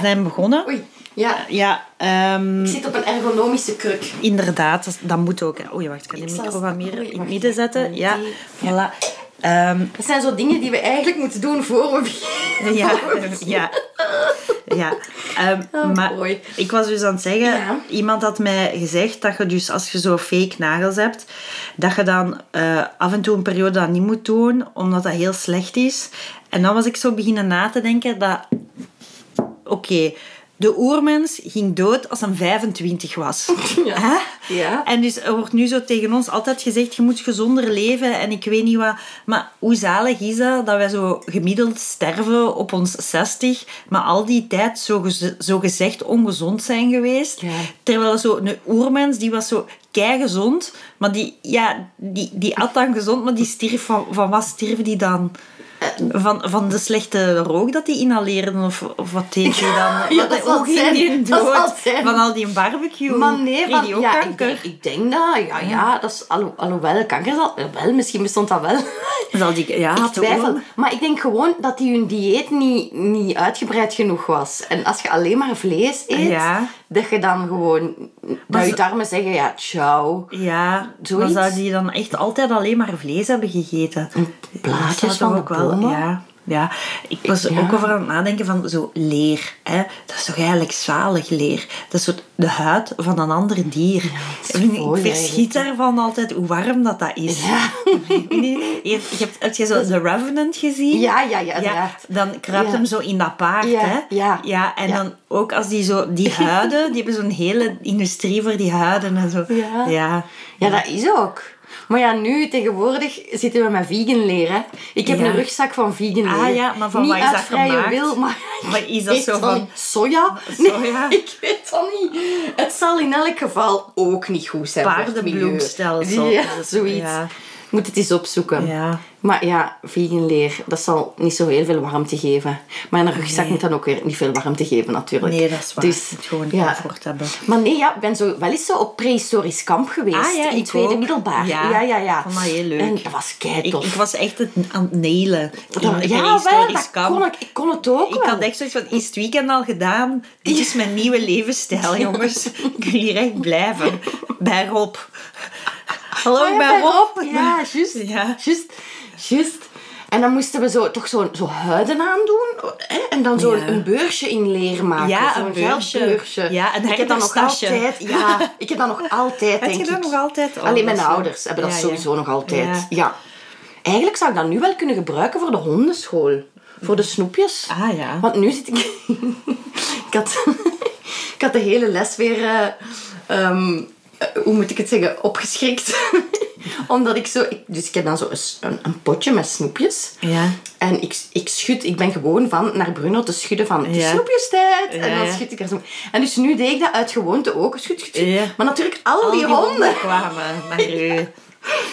We zijn begonnen. Oei. Ja, Ja, ehm, ik zit op een ergonomische kruk. inderdaad, dat, dat moet ook. hè. Oei, wacht, ik Ik de micro wat meer oei, in het midden zetten. Ja, voilà. Ehm, Dat zijn zo dingen die we eigenlijk moeten doen voor we beginnen. ja, ja, ja. Oh, maar ik was dus aan het zeggen, Ja. iemand had mij gezegd dat je dus als je zo fake nagels hebt, dat je dan eh, af en toe een periode dat niet moet doen, omdat dat heel slecht is. En dan was ik zo beginnen na te denken dat, oké, de oermens ging dood als hij 25 was. Ja. Hè? Ja. En dus er wordt nu zo tegen ons altijd gezegd, je moet gezonder leven en ik weet niet wat. Maar hoe zalig is dat, dat wij zo gemiddeld sterven op ons 60, maar al die tijd zo, gez- zo gezegd ongezond zijn geweest. Ja. Terwijl zo een oermens, die was zo gezond, maar die, ja, die, die at dan gezond, maar die stierf van, van wat stierf die dan? Van, van de slechte rook dat die inhaleerden? Of, of wat deed je dan? Ja, Wat- dat ging zijn. die dood? Van al die barbecue? Maar nee, van, die ook ja, ik kanker? denk, ik denk dat. Ja, ja, dat is, alho, alhoewel, kanker zal... Wel, misschien bestond dat wel. Zal die, ja, Ik twijfel. Maar ik denk gewoon dat die hun dieet niet, niet uitgebreid genoeg was. En als je alleen maar vlees eet, Ja. Dat je dan gewoon... Dat je darmen zeggen, ja, ciao. Ja, Zoiets? zou die dan echt altijd alleen maar vlees hebben gegeten? zou van toch de bomen? Ja, ja. Ik was Ja. ook over aan het nadenken van zo leer. Hè? Dat is toch eigenlijk zalig leer? Dat is zo de huid van een ander dier. is mooi ik verschiet daarvan altijd hoe warm dat, dat is. Ja. Je hebt, je hebt, heb je zo The Revenant gezien? Ja, ja, ja, Ja, dan kruipt hem zo in dat paard, Ja, hè? ja. ja en dan ook als die zo... Die huiden, die hebben zo'n hele industrie voor die huiden en zo. Ja. Ja. Ja, dat is ook. Maar ja, nu tegenwoordig zitten we met vegan leer. Hè. Ik heb Ja. een rugzak van vegan leer. Ah ja, maar van niet wat is dat vrije gemaakt? wil, maar... Is dat zo van-. Soja? Soja? Nee, ik weet dat niet. Het zal in elk geval ook niet goed zijn. Paardenbloemstelsel. Ja, zoiets. ja. Moet het eens opzoeken. Ja. Maar ja, vegan leer, dat zal niet zo heel veel warmte geven. Maar een rugzak Nee. moet dan ook weer niet veel warmte geven, natuurlijk. Nee, dat is waar. Dus, moet gewoon ja. comfort hebben. Maar nee, ja, ik ben zo, wel eens zo op prehistorisch kamp geweest. Ah, ja, in tweede ook. middelbaar. Ja, ja, ja. vond dat heel leuk. En dat was kei Ik, ik was echt het, aan het. In een ja, wel, prehistorisch dat kamp. kon ik. Ik kon het ook Ik wel. had echt zoiets van, is het weekend al gedaan? Dit is mijn nieuwe levensstijl, jongens. Ik wil hier echt blijven. Bij Rob. Hallo, Ah, ik ben Rob. Ja, juist. Ja. Juist. Juist. En dan moesten we zo, toch zo, zo huiden aandoen. Hè? En dan zo Ja. een beursje in leer maken. Ja, Zo'n een beursje. Ja, een ik heb dat nog altijd. Ja, ik heb dat nog altijd, Heb denk je dat ik. nog altijd? Oh, Alleen mijn ouders hebben dat Ja, sowieso nog altijd. Ja. Eigenlijk zou ik dat nu wel kunnen gebruiken voor de hondenschool. Voor de snoepjes. Ah ja. Want nu zit ik... ik, had, ik had de hele les weer... eh, ehm, eh, hoe moet ik het zeggen? Opgeschrikt. Omdat ik zo... ik- dus ik heb dan zo een, potje met snoepjes. Ja. En ik, ik schud... Ik ben gewoon van naar Bruno te schudden van... Het is Ja. snoepjestijd. en dan schud ik er zo... En dus nu deed ik dat uit gewoonte ook. Schud, schud, schud. Maar natuurlijk al, Al die, honden. kwamen naar u.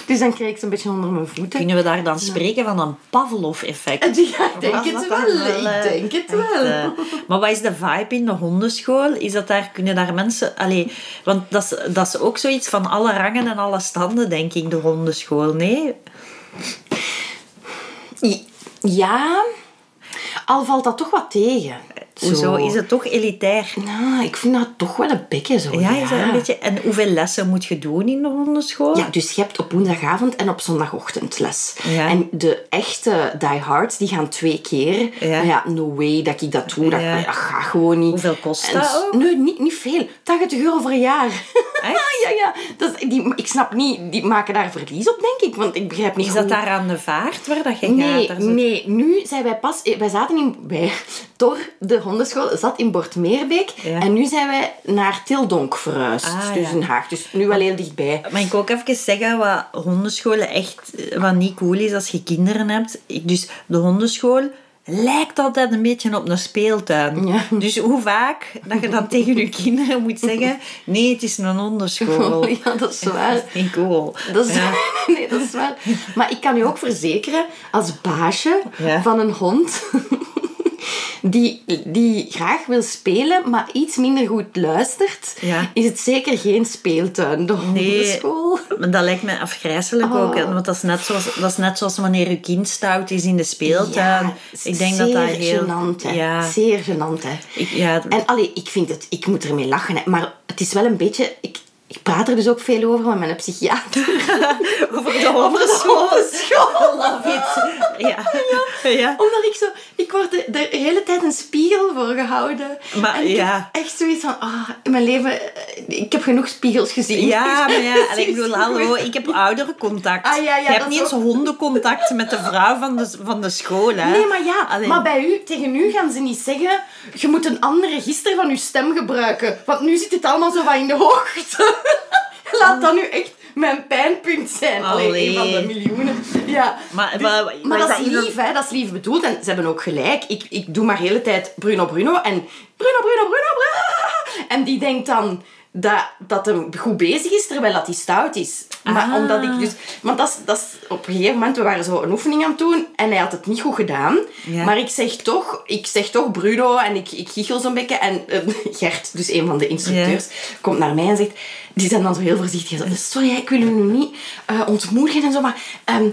Dus dan kreeg ik ze een beetje onder mijn voeten. Kunnen we daar dan spreken van een Pavlov-effect? Ja, ik denk het wel. wel, eh, Ik denk het echt, wel. eh, maar wat is de vibe in de hondenschool? Is dat daar, kunnen daar mensen... Allee, want dat is, dat is ook zoiets van alle rangen en alle standen, denk ik, de hondenschool. Nee? Ja, al valt dat toch wat tegen. Hoezo? Zo. Is het toch elitair? Nou, ik vind dat toch wel een beetje zo. Ja, is dat een beetje... En hoeveel lessen moet je doen in de hondenschool? Ja, dus je hebt op woensdagavond en op zondagochtend les. En de echte diehards, die gaan twee keer. Ja. Maar ja, no way dat ik dat doe. Dat, Ja. dat gaat gewoon niet. Hoeveel kost En dat ook? Nee, niet, niet veel. 80 euro voor een jaar. Echt? ja, ja. Dat is, die, ik snap niet, die maken daar verlies op, denk ik. Want ik begrijp niet Is dat daar aan de vaart waar dat je Nee, gaat? Nee, nu zijn wij pas... Wij zaten in... Wij, Tor, de hondenschool, zat in Bortmeerbeek. Ja. En nu zijn wij naar Tildonk verhuisd. Ah, dus ja. in Haag. Dus nu wel heel dichtbij. Mag ik ook even zeggen wat hondenscholen echt eh, wat niet cool is als je kinderen hebt? Dus de hondenschool lijkt altijd een beetje op een speeltuin. Ja. Dus hoe vaak dat je dan tegen je kinderen moet zeggen: nee, het is een hondenschool. Ja, dat is waar. Dat is niet cool. Dat is, Ja. nee, dat is waar. Maar ik kan u ook verzekeren, als baasje Ja. van een hond, die, die graag wil spelen, maar iets minder goed luistert, Ja. is het zeker geen speeltuin, de hondenschool. Maar dat lijkt me afgrijzelijk ook. hè, Want dat is, net zoals, dat is net zoals wanneer je kind stout is in de speeltuin. Ja, ik denk dat dat heel... gênant. Ja, Zeer gênant, hè. ik, ja, En allee, ik vind het, ik moet ermee lachen, hè. maar het is wel een beetje... Ik, ik praat er dus ook veel over met mijn psychiater. over de hondenschool. School, love it. Ja. ja. Omdat ik zo... Ik word er de hele tijd een spiegel voor gehouden. Maar, en ik ja. heb echt zoiets van... Ah, in mijn leven... Ik heb genoeg spiegels gezien. Ja, maar ja, en ik bedoel, hallo, ik heb ouderencontact. Ah, ja, ja, je hebt niet eens hondencontact met de vrouw van de, van de school, hè? Nee, maar ja, maar bij u, tegen u gaan ze niet zeggen... Je moet een ander register van je stem gebruiken. Want nu zit het allemaal zo wat in de hoogte. Laat dat nu echt mijn pijnpunt zijn. Allee, Allee. een van de miljoenen. Ja. Maar, Dus- maar, maar maar dat is lief, hè? Dat is lief bedoeld. En ze hebben ook gelijk. Ik, ik doe maar de hele tijd Bruno Bruno. En Bruno Bruno Bruno Bruno. En die denkt dan dat, dat hem goed bezig is, terwijl dat hij stout is. Maar Ah. omdat ik dus... Want dat is, dat is op een gegeven moment... We waren zo een oefening aan het doen. En hij had het niet goed gedaan. Ja. Maar ik zeg toch... Ik zeg toch Bruno. En ik, ik giechel zo'n beetje. En eh, Gert, dus een van de instructeurs, komt naar mij en zegt... Die zijn dan zo heel voorzichtig. Zo, Sorry, ik wil u nu niet eh, ontmoedigen en zo. Maar ehm,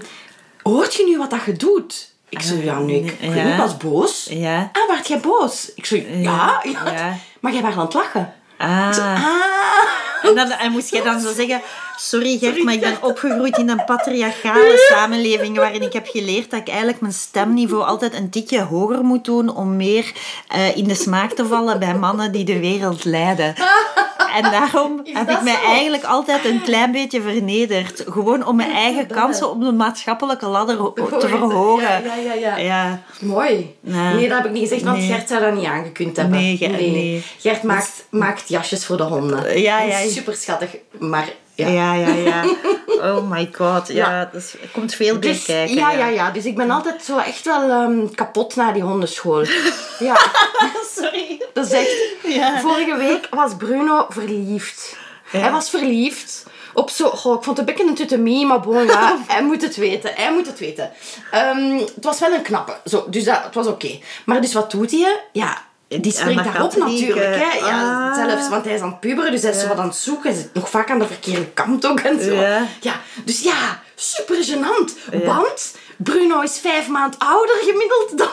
hoort je nu wat dat je doet? Ik zo, ja, nee, ik, ik, Ja. was boos. Ja. Ah, werd jij boos? Ik ja, ja. Ja. Maar jij was aan het lachen. Ah. Ah. En, dan, en moest jij dan zo zeggen... Sorry Gert, maar ik ben opgegroeid in een patriarchale samenleving waarin ik heb geleerd dat ik eigenlijk mijn stemniveau altijd een tikje hoger moet doen om meer eh, in de smaak te vallen bij mannen die de wereld leiden. En daarom heb ik mij zo? eigenlijk altijd een klein beetje vernederd. Gewoon om mijn eigen kansen op de maatschappelijke ladder te verhogen. Ja, ja, ja. Ja. Mooi. Nee. Dat heb ik niet gezegd, want Nee. Gert zou dat niet aangekund hebben. Nee, Gert- nee. Gert maakt, maakt jasjes voor de honden. Ja, ja. Super schattig, maar ja. Ja, ja, ja. Oh my god. Ja, Ja. dus er komt veel bij Dus, kijken. ja, ja, ja. Dus ik ben altijd zo echt wel ehm, kapot na die hondenschool. ja, Sorry. dat is echt... Vorige week was Bruno verliefd. Hij was verliefd op zo... Goh, ik vond het een beetje een tuttemie, maar bon, ja. hij moet het weten. Hij moet het weten. Ehm, het was wel een knappe. Zo, dus dat, het was oké. Maar dus wat doet hij? Ja... Die springt de daarop natuurlijk. Hè. Ja, Ah. Zelfs, want hij is aan het puberen, dus hij is wat aan het zoeken. Hij zit nog vaak aan de verkeerde kant ook en zo. Ja. Ja, dus ja, super gênant. Want Bruno is vijf maand ouder gemiddeld dan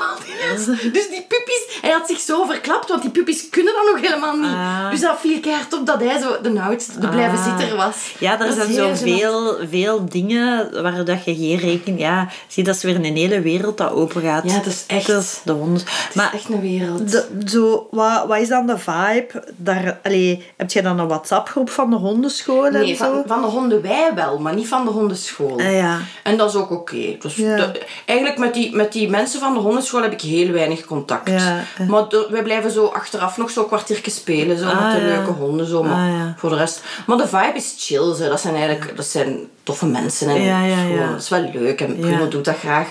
rest. Dus die puppies, hij had zich zo verklapt, want die puppies kunnen dat nog helemaal niet. Ah. Dus dat viel keihard op dat hij zo de oudste, de blijven Ah. zitter was. Ja, er zijn gênant. zoveel veel dingen waar dat je geen rekening... Ja, zie, dat is weer een hele wereld dat open gaat. Ja, dat is echt- Dat is de honden. Het is Maar echt een wereld. de, zo, wat, wat is dan de vibe? Daar, allee, heb jij dan een WhatsApp-groep van de hondenschool en Nee, zo? van, van de honden wij wel, maar niet van de hondenschool. Ah, ja. En dat is ook oké. Dus Ja. De- eigenlijk met die, met die mensen van de hondenschool heb ik heel weinig contact. Maar de- wij blijven zo achteraf nog zo'n kwartiertje spelen. Zo, Ah, met de leuke honden. Zo, maar Ah, ja. voor de rest. Maar de vibe is chill. Zo. Dat zijn eigenlijk dat zijn toffe mensen. En. Dat is wel leuk. En Bruno doet dat graag.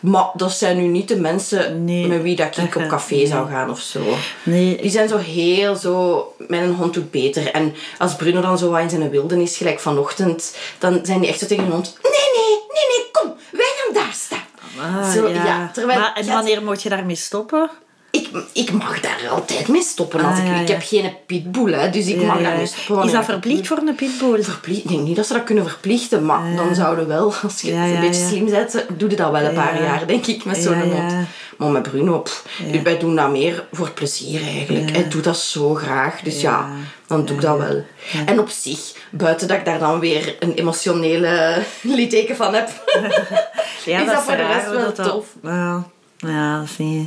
Maar dat zijn nu niet de mensen Nee, met wie dat ik op café nee. zou gaan of zo. Nee, Die zijn zo heel zo, mijn hond doet beter. En als Bruno dan zo wat in zijn wildernis, gelijk vanochtend, dan zijn die echt zo tegen hun hond, nee, nee, nee, nee, kom, wij gaan daar staan. Ah, zo, ja. ja. terwijl, maar en ja, wanneer moet je daarmee stoppen? Ik, ik mag daar altijd mee stoppen. Als Ah, ik, ja, ik heb geen pitbull, hè, dus ik Ja, mag daar mee stoppen. Is dat verplicht voor een pitbull? Verplicht? Ik denk niet dat ze dat kunnen verplichten, maar dan zouden wel, als je een beetje slim bent, doe je dat wel een paar Ja. jaar, denk ik, met zo'n hond. Maar met Bruno, pff, wij doen dat meer voor plezier eigenlijk. Hij doet dat zo graag, dus ja, dan doe ik dat wel. En op zich, buiten dat ik daar dan weer een emotionele litteken van heb, Ja, is dat voor de rest wel tof. Ja, ja, dat vind je...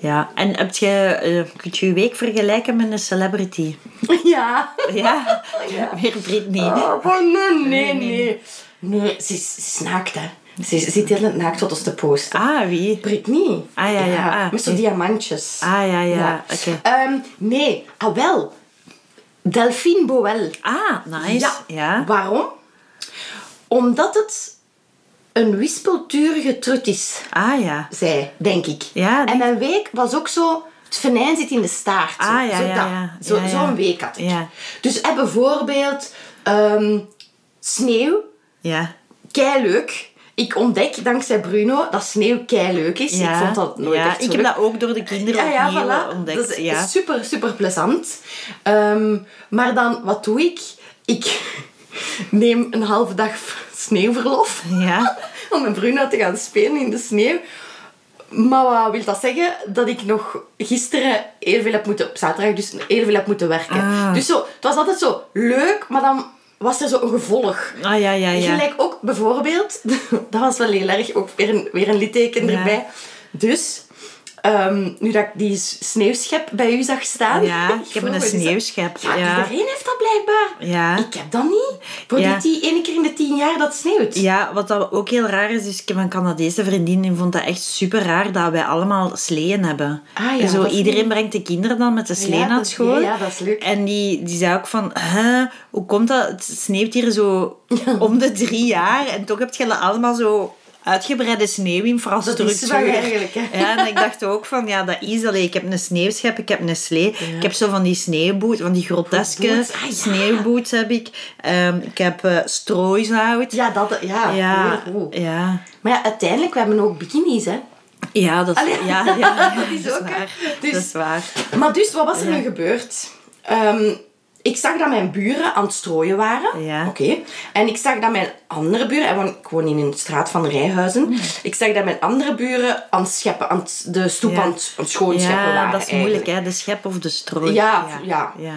Ja, en heb je, eh, kun je je week vergelijken met een celebrity? ja. Ja, weer Britney. Oh, nee, nee, nee. Nee, ze is, ze is naakt, hè. Ze zit heel naakt foto's te posten. Ah, wie? Britney. Ah, ja, ja, ah, met zo'n diamantjes. Ah, ja, ja, Ja. oké. Ehm, nee, ah wel. Delphine Boel. Ah, nice. Ja. Ja. Waarom? Omdat het een wispelturige trut is, Ah, ja. zij, denk ik. Ja, en mijn week was ook zo... Het venijn zit in de staart. Zo, Ah, ja, zo ja, dat. ja. Zo, Ja, ja. Zo'n week had ik. Ja. Dus eh, bijvoorbeeld ehm, sneeuw. Ja. Kei leuk. ik ontdek dankzij Bruno dat sneeuw kei leuk is. Ik vond dat nooit ja, echt Ik heb dat ook door de kinderen Ja, ja, opnieuw voilà. ontdekt. Dat is ja. super, super plezant. Ehm, maar dan, wat doe ik? Ik neem een halve dag sneeuwverlof ja. om met Bruno te gaan spelen in de sneeuw. Maar wat wil dat zeggen? Dat ik nog gisteren heel veel heb moeten... Op zaterdag dus heel veel heb moeten werken. Ah. Dus zo, het was altijd zo leuk, maar dan was er zo een gevolg. Ah, ja, ja, ja. Gelijk ook bijvoorbeeld, dat was wel heel erg, ook weer een, weer een litteken Ja. erbij. Dus, ehm, nu dat ik die sneeuwschep bij u zag staan. Ja, ik heb een sneeuwschep. Ja, Ja. iedereen heeft dat blijkbaar. Ja. Ik heb dat niet. Voor Ja. die, ene keer in de tien jaar dat sneeuwt. Ja, wat dat ook heel raar is, dus ik heb een Canadese vriendin die vond dat echt super raar dat wij allemaal sleeën hebben. Ah ja, En zo, dat is iedereen brengt de kinderen dan met de slee naar dat- school. ja, dat is leuk. En die, die zei ook van, hoe komt dat? Het sneeuwt hier zo om de drie jaar en toch heb je allemaal zo uitgebreide sneeuwinfrastructuur. Dat is wel eigenlijk, hè. Ja, en ik dacht ook van, ja, dat is allee, Ik heb een sneeuwschep, ik heb een slee. Ik heb zo van die sneeuwboots, van die groteske ah, ja. sneeuwboots heb ik. Ehm, ik heb strooisout. Ja, dat, ja. Ja, ja. Maar ja, uiteindelijk, we hebben ook bikinis, hè. Ja, dat Allee, ja, ja, dat is ook, hè. waar. Dus- Dat is waar. Maar dus, wat was er nu gebeurd? Ehm, ik zag dat mijn buren aan het strooien waren. Ja. Oké. En ik zag dat mijn andere buren... en woon- Ik woon in een straat van Rijhuizen. Hmm. Ik zag dat mijn andere buren aan het scheppen, aan het, de stoep Ja. aan het, aan het schoonscheppen Ja, waren. dat is moeilijk, hè. De schep of de strooi. Ja, ja. ja.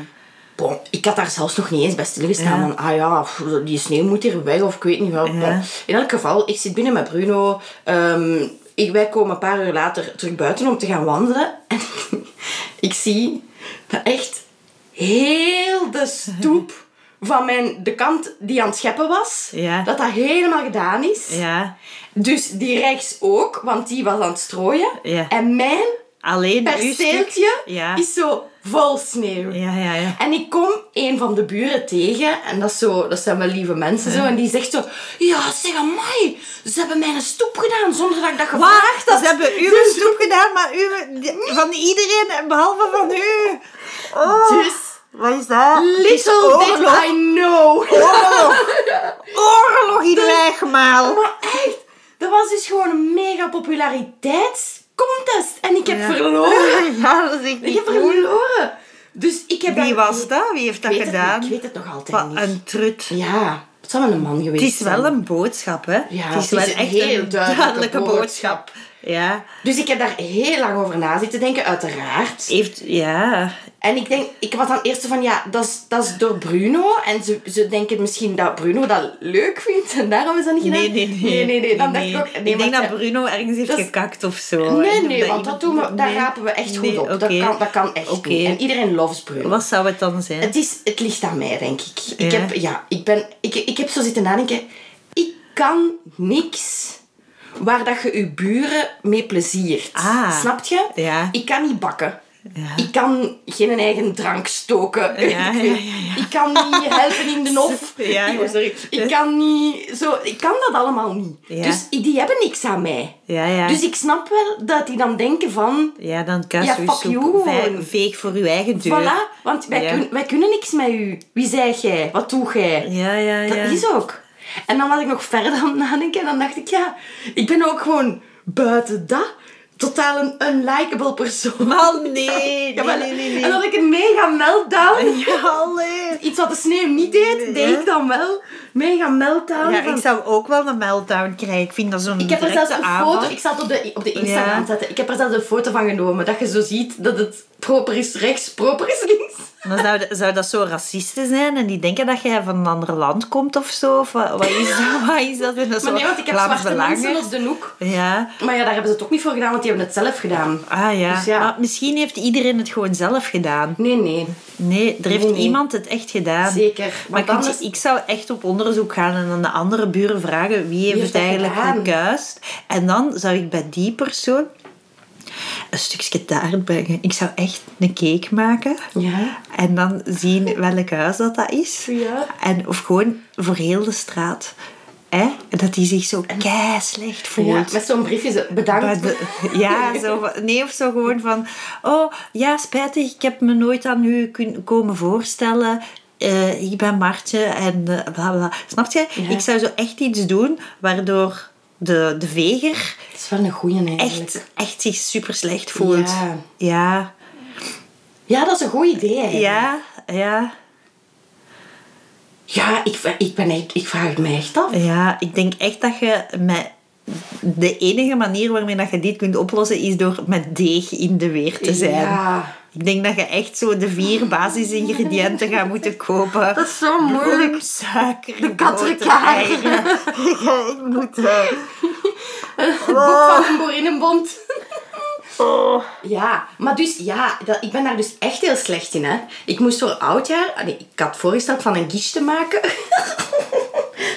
Bon, ik had daar zelfs nog niet eens bij stilgestaan. Ja. Van, ah ja, die sneeuw moet hier weg of ik weet niet wat. Ja. In elk geval, ik zit binnen met Bruno. Ehm, ik, wij komen een paar uur later terug buiten om te gaan wandelen. En ik zie dat echt heel de stoep van mijn, de kant die aan het scheppen was, Ja. dat dat helemaal gedaan is. Ja. Dus die rechts ook, want die was aan het strooien. Ja. En mijn Alleen perceeltje is zo vol sneeuw. Ja, ja, ja. En ik kom een van de buren tegen, en dat, is zo, dat zijn wel lieve mensen zo, en die zegt zo: Ja, zeg amai, ze hebben mijn stoep gedaan zonder dat ik dat gevraagd had. Ze hebben uw stoep gedaan, maar uw, van iedereen, behalve van u. Oh, Dus, wat is dat? Little did. I know. Oorlog. Oorlog in Wijgmaal. Maar echt, dat was dus gewoon een mega populariteitscontest. En ik heb Ja. verloren. Ja, dat is echt Ik heb verloren. Dus ik heb Wie was dat? Wie heeft dat het gedaan? ik weet het nog altijd Wat niet. een trut. Ja, het zou wel een man geweest Het is wel zijn. een boodschap, hè? Ja, het is wel echt heel een duidelijke boodschap. boodschap. Ja. Dus ik heb daar heel lang over na zitten denken, uiteraard. Heeft, ja. En ik denk, ik was dan eerst van, ja, dat is, dat is door Bruno. En ze, ze denken misschien dat Bruno dat leuk vindt en daarom is dat niet gedaan. Nee, nee, nee. Nee, nee, nee. Dan Nee, dacht ik ook, nee, ik denk dat ja, Bruno ergens heeft dat gekakt of zo. Nee, nee, want dat doen we, daar rapen we echt goed Nee, op. Dat, kan, dat kan echt niet. En iedereen loves Bruno. Wat zou het dan zijn? Het, is, het ligt aan mij, denk ik. Ik, Ja. heb, ja, ik, ben, ik, ik heb zo zitten nadenken. Ik kan niks waar dat je je buren mee pleziert. Ah. Snap je? Ja. Ik kan niet bakken. Ja. Ik kan geen eigen drank stoken. Ja. Ik kan niet helpen in de hof. Sorry. Ik kan niet... Zo, ik kan dat allemaal niet. Ja. Dus die hebben niks aan mij. Ja, ja. Dus ik snap wel dat die dan denken van... Ja, dan kaas Ja, fuck you. Veeg voor uw eigen deur. Voilà, want wij, Ja. kun- wij kunnen niks met u. Wie zijt jij? Wat doe jij? Ja, ja, Dat is ook. En dan was ik nog verder aan het nadenken en dan dacht ik, ja, ik ben ook gewoon buiten dat totaal een unlikable persoon. Maar nee, nee, nee, nee. En dan had ik een mega meltdown. Ja. Iets wat de sneeuw niet deed, deed ik dan wel. Mega meltdown. Ja, ik zou ook wel een meltdown krijgen. Ik vind dat zo'n ik heb er zelfs een foto, ik zal het op de, op de Instagram zetten. Ik heb er zelfs een foto van genomen, dat je zo ziet dat het proper is rechts, proper is links. Dan zou, zou dat zo racisten zijn en die denken dat jij van een ander land komt of zo? Of wat, wat is dat? Wat is dat? Dat Maar nee, want ik heb zwarte mensen Belangen. op de hoek. Ja. Maar ja, daar hebben ze het ook niet voor gedaan, want die hebben het zelf gedaan. Ah ja. Dus ja. Maar misschien heeft iedereen het gewoon zelf gedaan. Nee, nee. Nee, er heeft Nee, nee. iemand het echt gedaan. Zeker. Maar anders- je- ik zou echt op onderzoek gaan en aan de andere buren vragen wie heeft heeft het eigenlijk gedaan? gekuist. En dan zou ik bij die persoon een stukje taart brengen. Ik zou echt een cake maken. Ja. En dan zien welk huis dat, dat is. Ja. En, of gewoon voor heel de straat. Hè? Dat die zich zo kei slecht voelt. Ja, met zo'n briefje, bedankt. De- ja, zo nee, of zo gewoon van... Oh, ja, spijtig, ik heb me nooit aan u kun, komen voorstellen. Eh, ik ben Martje en eh, bla bla. Snap je? Ja. Ik zou zo echt iets doen waardoor de, de veger Dat is wel een goeie eigenlijk. echt, echt zich super slecht voelt. Ja. Ja, Ja, dat is een goed idee eigenlijk. ja, ja. Ja, ik, ik, ben echt, ik vraag het me echt af. Ja, ik denk echt dat je met... De enige manier waarmee dat je dit kunt oplossen is door met deeg in de weer te zijn. Ja. Ik denk dat je echt zo de vier basisingrediënten gaat moeten kopen. Dat is zo moeilijk. Brood, suiker, De. Ja, ik moet... eh, Boek van een boerinnenbond. oh. Ja, maar dus ja, dat, ik ben daar dus echt heel slecht in. Hè. Ik moest voor oudjaar, allee, ik had voorgesteld van een quiche te maken.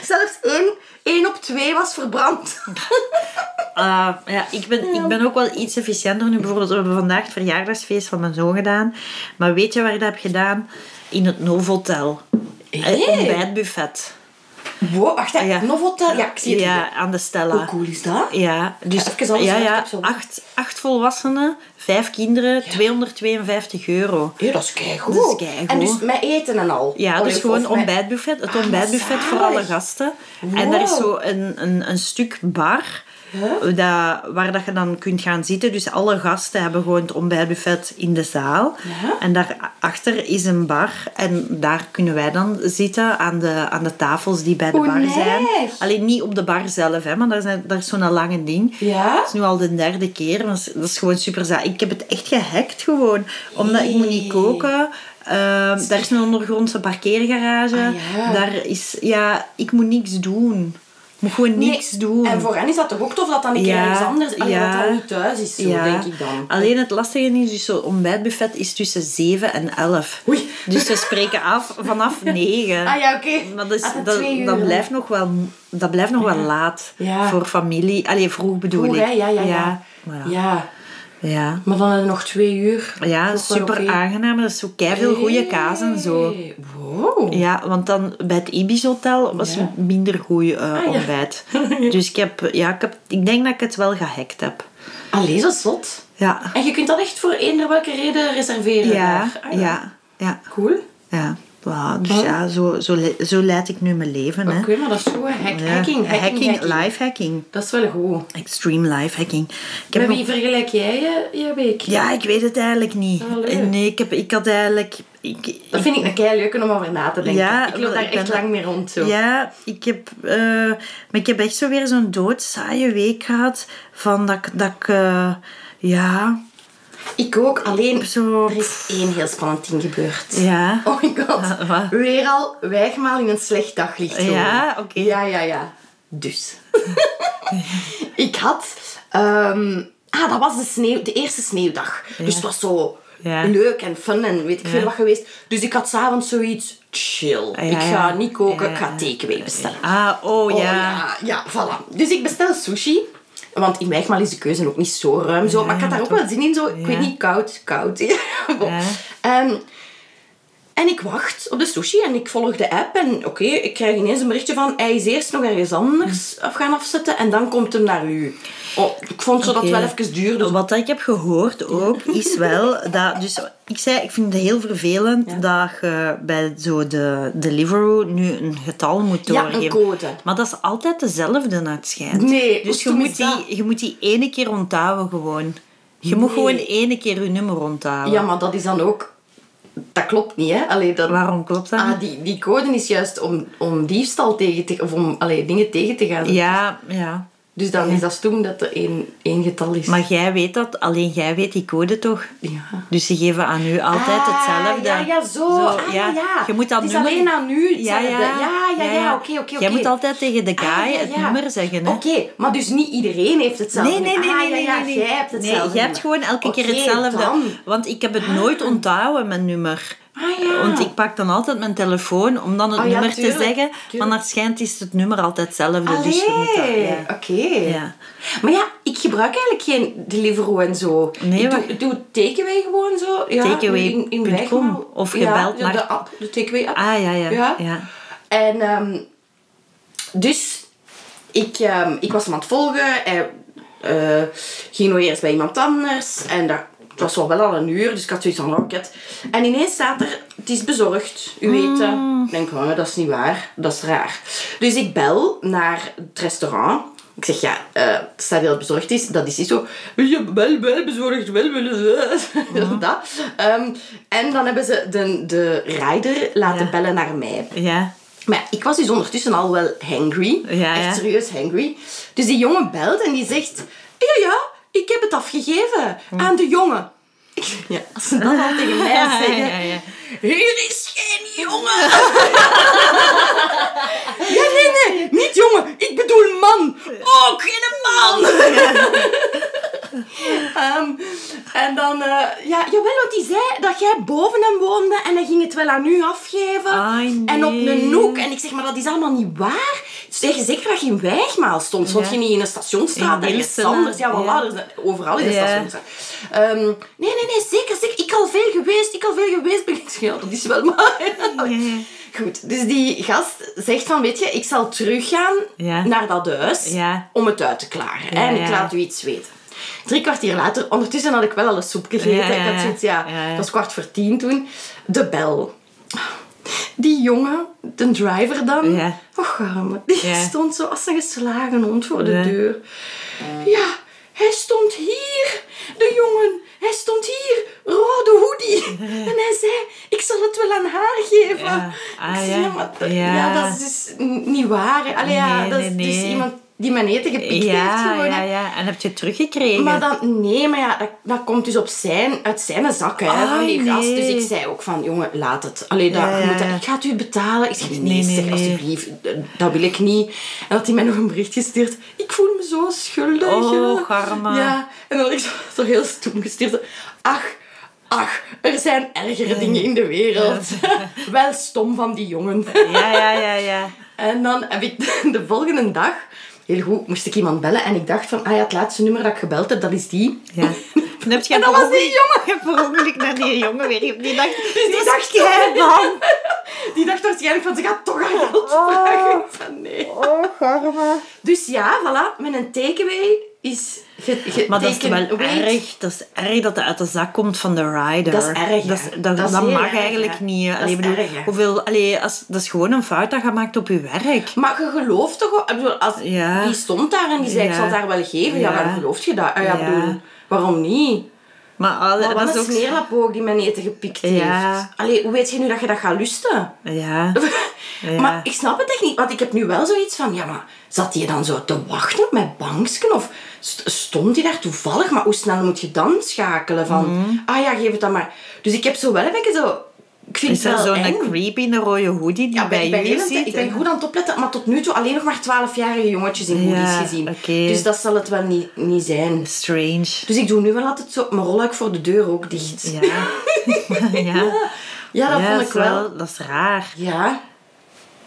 Zelfs één, één op twee was verbrand. Ah, ja, ik ben, ik ben ook wel iets efficiënter nu. Bijvoorbeeld, we hebben vandaag het verjaardagsfeest van mijn zoon gedaan. Maar weet je waar ik dat heb gedaan? In het Novotel. Hey. Het ontbijtbuffet. Wow, wacht. Ja. Novotel? Ja, ik zie het Ja, hier. aan de Stella. Hoe cool is dat? Ja, dus ja, ja, zo- acht, acht volwassenen, vijf kinderen, 252 euro. Ja, dat is keigoed. Dat is keigoed. En dus met eten en al? Ja, dus gewoon of ontbijtbuffet. Het Ah, ontbijtbuffet voor alle gasten. En daar is zo een, een, een stuk bar. Dat, waar dat je dan kunt gaan zitten. Dus alle gasten hebben gewoon het ontbijtbuffet in de zaal. Ja. En daarachter is een bar. En daar kunnen wij dan zitten aan de, aan de tafels die bij de Hoe bar zijn. Alleen niet op de bar zelf, hè, maar daar, zijn, daar is zo'n lange ding. Ja? Dat is nu al de derde keer. Dat is, dat is gewoon super zaak. Ik heb het echt gehackt gewoon. Omdat ik moet niet koken. Ehm, daar is een ondergrondse parkeergarage. Ah, ja. Daar is... Ja, ik moet niks doen. Moet gewoon niks Nee, doen. En voor hen is dat toch ook tof dat dan een keer Ja, ergens anders... Allee, ja. dat dat niet thuis is, zo, ja. denk ik dan. Alleen het lastige is, dus zo'n ontbijtbuffet is tussen 7 en 11. Oei. Dus we spreken af vanaf 9. Ah ja, oké. Maar dat, is, Ah, dat dat, dan. blijft nog wel, dat blijft nog wel laat voor familie. Allee, vroeg bedoel Vroeg, ik. hè? Ja, ja, ja. Ja. Maar dan we nog twee uur. Ja, Dat super aangenaam. Er is zo veel goede kaas en zo. Hey, Wow. Ja, want dan bij het Ibis Hotel was Ja. minder goed ja. ontbijt. Dus ik, heb, ja, ik, heb, ik denk dat ik het wel gehackt heb. Allee, zo zot. Ja, En je kunt dat echt voor eender welke reden reserveren ja, daar. Ah, ja, ja. Cool. ja. Voilà, dus ja, zo, zo, zo leid ik nu mijn leven. Hè. Oké, maar dat is zo. Hack, Ja, hacking, hacking, hacking. live hacking. Dat is wel goed. Extreme live hacking. Ik heb Met wie vergelijk jij je, je week? Ja, ik weet het eigenlijk niet. Ah. Nee, ik, heb, ik had eigenlijk... Ik, Dat vind ik een kei leuk om over na te denken. Ja, ik loop daar ik ben echt lang mee rond. Zo. Ja, ik heb, eh, maar ik heb echt zo weer zo'n doodsaaie week gehad. Van dat ik, dat ik eh, ja, Ik ook, alleen zo... er is één heel spannend ding gebeurd. Ja. Oh my god. Ah, wat? Weer al wijgmaal in een slecht daglicht. zo. Ja, oké. Ja, ja, ja. Dus. ik had... ehm, ah, dat was de, sneeuw, de eerste sneeuwdag. Dus het was zo leuk en fun en weet ik veel wat geweest. Dus ik had s'avonds zoiets chill. ja, ik ga niet koken, Ja, ik ga takeaway bestellen. Ah, oh, Oh, ja. ja. ja, voilà. Dus ik bestel sushi. Want in Wijgmaal is de keuze ook niet zo ruim. Zo. Ja, maar ik had daar ook wel zin in. Zo. Ik weet niet, koud, koud. Bon. Ja. En ik wacht op de sushi en ik volg de app. En oké, ik krijg ineens een berichtje van... Hij is eerst nog ergens anders af gaan afzetten en dan komt hem naar u. Oh, ik vond zo dat wel even duurde. Wat ik heb gehoord ook, is wel dat... Dus ik zei, ik vind het heel vervelend dat je bij zo de Deliveroo nu een getal moet Ja, doorgeven. een code. Maar dat is altijd dezelfde, naar het schijnt. Nee, hoe dus je moet, dat? die, je moet die ene keer onthouden gewoon. Je moet gewoon ene keer je nummer onthouden. Ja, maar dat is dan ook... Dat klopt niet, hè? Allee, dat... Waarom klopt dat Ah, die, die code is juist om, om diefstal tegen te... Of om allee, dingen tegen te gaan. Ja, ja. Dus dan is dat stom dat er één, één getal is. Maar jij weet dat, alleen jij weet die code toch? Ja. Dus ze geven aan u altijd Ah, hetzelfde. Ja, ja, zo. Ah, ja, ja. Je moet dat het is nummer... alleen aan u Ja, hetzelfde. ja. ja, ja, ja. Oké, oké, oké. Jij moet altijd tegen de guy Ah, ja, het nummer zeggen, hè? Oké, maar dus niet iedereen heeft hetzelfde. Nee, nee, nee, nee, nee, ja, ja, nee, nee. jij hebt hetzelfde. Nee, jij hebt gewoon elke keer hetzelfde. dan. Want ik heb het nooit onthouden, mijn nummer. Ah, ja. Want ik pak dan altijd mijn telefoon om dan het Ah, ja, nummer tuurlijk, te zeggen. tuurlijk. Maar naar schijnt is het nummer altijd hetzelfde. Dus Allee, ja. oké. Ja. Maar ja, ik gebruik eigenlijk geen Deliveroo en zo. Nee, ik doe, doe takeaway gewoon zo. Ja, in, in Wijgmaal. of ja, naar- de app, de takeaway app. Ah, ja, ja. Ja. En ehm, dus, ik, ehm, ik was hem aan het volgen. Hij eh, ging nog eerst bij iemand anders. En dat, het was wel, wel al een uur, dus ik had zoiets van rocket. En ineens staat er, het is bezorgd, u weet het. Ik denk, oh, dat is niet waar, dat is raar. Dus ik bel naar het restaurant. Ik zeg, ja, eh het staat heel bezorgd is. Dat is niet zo. Ja, wel, wel bezorgd, wel, wel. wel." dat. Ehm, en dan hebben ze de, de rider laten Ja. bellen naar mij. Ja. Maar ja, ik was dus ondertussen al wel hangry. Ja, Echt serieus hangry. Dus die jongen belt en die zegt... Ja, ja, ik heb het afgegeven aan de jongen. Ja, als ze dat al tegen mij zeggen... Ja, ja. Hier is geen jongen. ja, nee, nee. Niet jongen. Ik bedoel man. Ook geen man. Ehm, en dan... eh, ja, jawel, want die zei dat jij boven hem woonde en hij ging het wel aan u afgeven. En op een noek. En ik zeg, maar dat is allemaal niet waar. Zeg je zeker dat je in Wijgmaal stond? Stond Ja. je niet in een stationsstraat? In ergens anders? Ja, voilà. ja. dus, overal in de Ja. stationsstraat. Ehm, nee, nee, nee, zeker, zeker. Ik al veel geweest, ik al veel geweest ben. Ik ja, dat is wel maar. Ja. Goed, dus die gast zegt van, weet je, ik zal teruggaan Ja. naar dat huis Ja. om het uit te klaren. Ja, en ik laat u iets weten. Drie kwartier later, ondertussen had ik wel al een soep gegeten. Ik had ja. zoiets, dat was kwart voor tien toen. De bel. Die jongen, de driver dan, och arme, die stond zo als een geslagen hond voor de deur. Ja, hij stond hier, de jongen. Hij stond hier, rode hoodie. En hij zei, ik zal het wel aan haar geven. Ja. Ah, ik zei, ja. ja, maar dat, Ja. ja, dat is dus niet waar. Allee, ja, Nee, dat is nee, dus nee. iemand die mijn eten gepikt heeft Ja, gewoon. ja, ja. En heb je het teruggekregen? Maar dan, nee, maar ja, dat, dat komt dus op zijn, uit zijn zak, hè, van die gast. Dus ik zei ook van, jongen, laat het. Allee, dat, Ja, je ja, moet dat- ik ga het u betalen. Ik zeg, nee, Nee, nee, zeg, alsjeblieft, dat wil ik niet. En had hij mij nog een bericht gestuurd. Ik voel me zo schuldig. Oh, hè. arme. Ja, en dan had ik zo, zo heel stoem gestuurd. Ach, ach, er zijn ergere dingen in de wereld. Wel stom van die jongen. Ja, ja, ja, ja. En dan heb ik de volgende dag, heel goed, moest ik iemand bellen. En ik dacht van, ah ja, het laatste nummer dat ik gebeld heb, dat is die. ja. Dan heb je En dat was die jongen. Je hebt per ongeluk naar die jongen weer. Die dacht, die die dacht bang. Die dacht waarschijnlijk van, ze gaat toch aan geld vragen. Ik van, nee. Oh, garme. Dus ja, voilà, met een takeaway is getekend. Maar dat is wel erg. Dat is erg dat het uit de zak komt van de rider. Dat is erg. Dat, is- dat, Dat is dat mag erg, eigenlijk hè. niet. Dat Allee, bedoel, erg, hoeveel, allee, als, dat is gewoon een fout dat je maakt op je werk. Maar je gelooft toch bedoel, als, Ja. Die stond daar en die zei, ik zal het daar wel geven. Ja, waarom geloof je dat? Ah, ja, Ja. bedoel, waarom niet? Maar, al- Maar dat wat is een ook... smeerlapoog die mijn eten gepikt Ja. heeft. Allee, hoe weet je nu dat je dat gaat lusten? Ja. Ja. Maar ik snap het echt niet, want ik heb nu wel zoiets van, ja, maar zat hij dan zo te wachten op mijn banksken? Of st- stond hij daar toevallig? Maar hoe snel moet je dan schakelen van, Mhm. ah ja, geef het dan maar. Dus ik heb zo wel een beetje zo, ik vind Is er wel zo'n creepy in een rode hoodie die Ja, bij ben, jullie zit? ik ben goed aan het opletten, maar tot nu toe alleen nog maar 12-jarige jongetjes in hoodies Ja, gezien. Dus dat zal het wel niet, niet zijn. Strange. Dus ik doe nu wel altijd zo mijn rolluik voor de deur ook dicht. Ja. ja. Ja, dat vond ik wel. Dat is raar. Ja.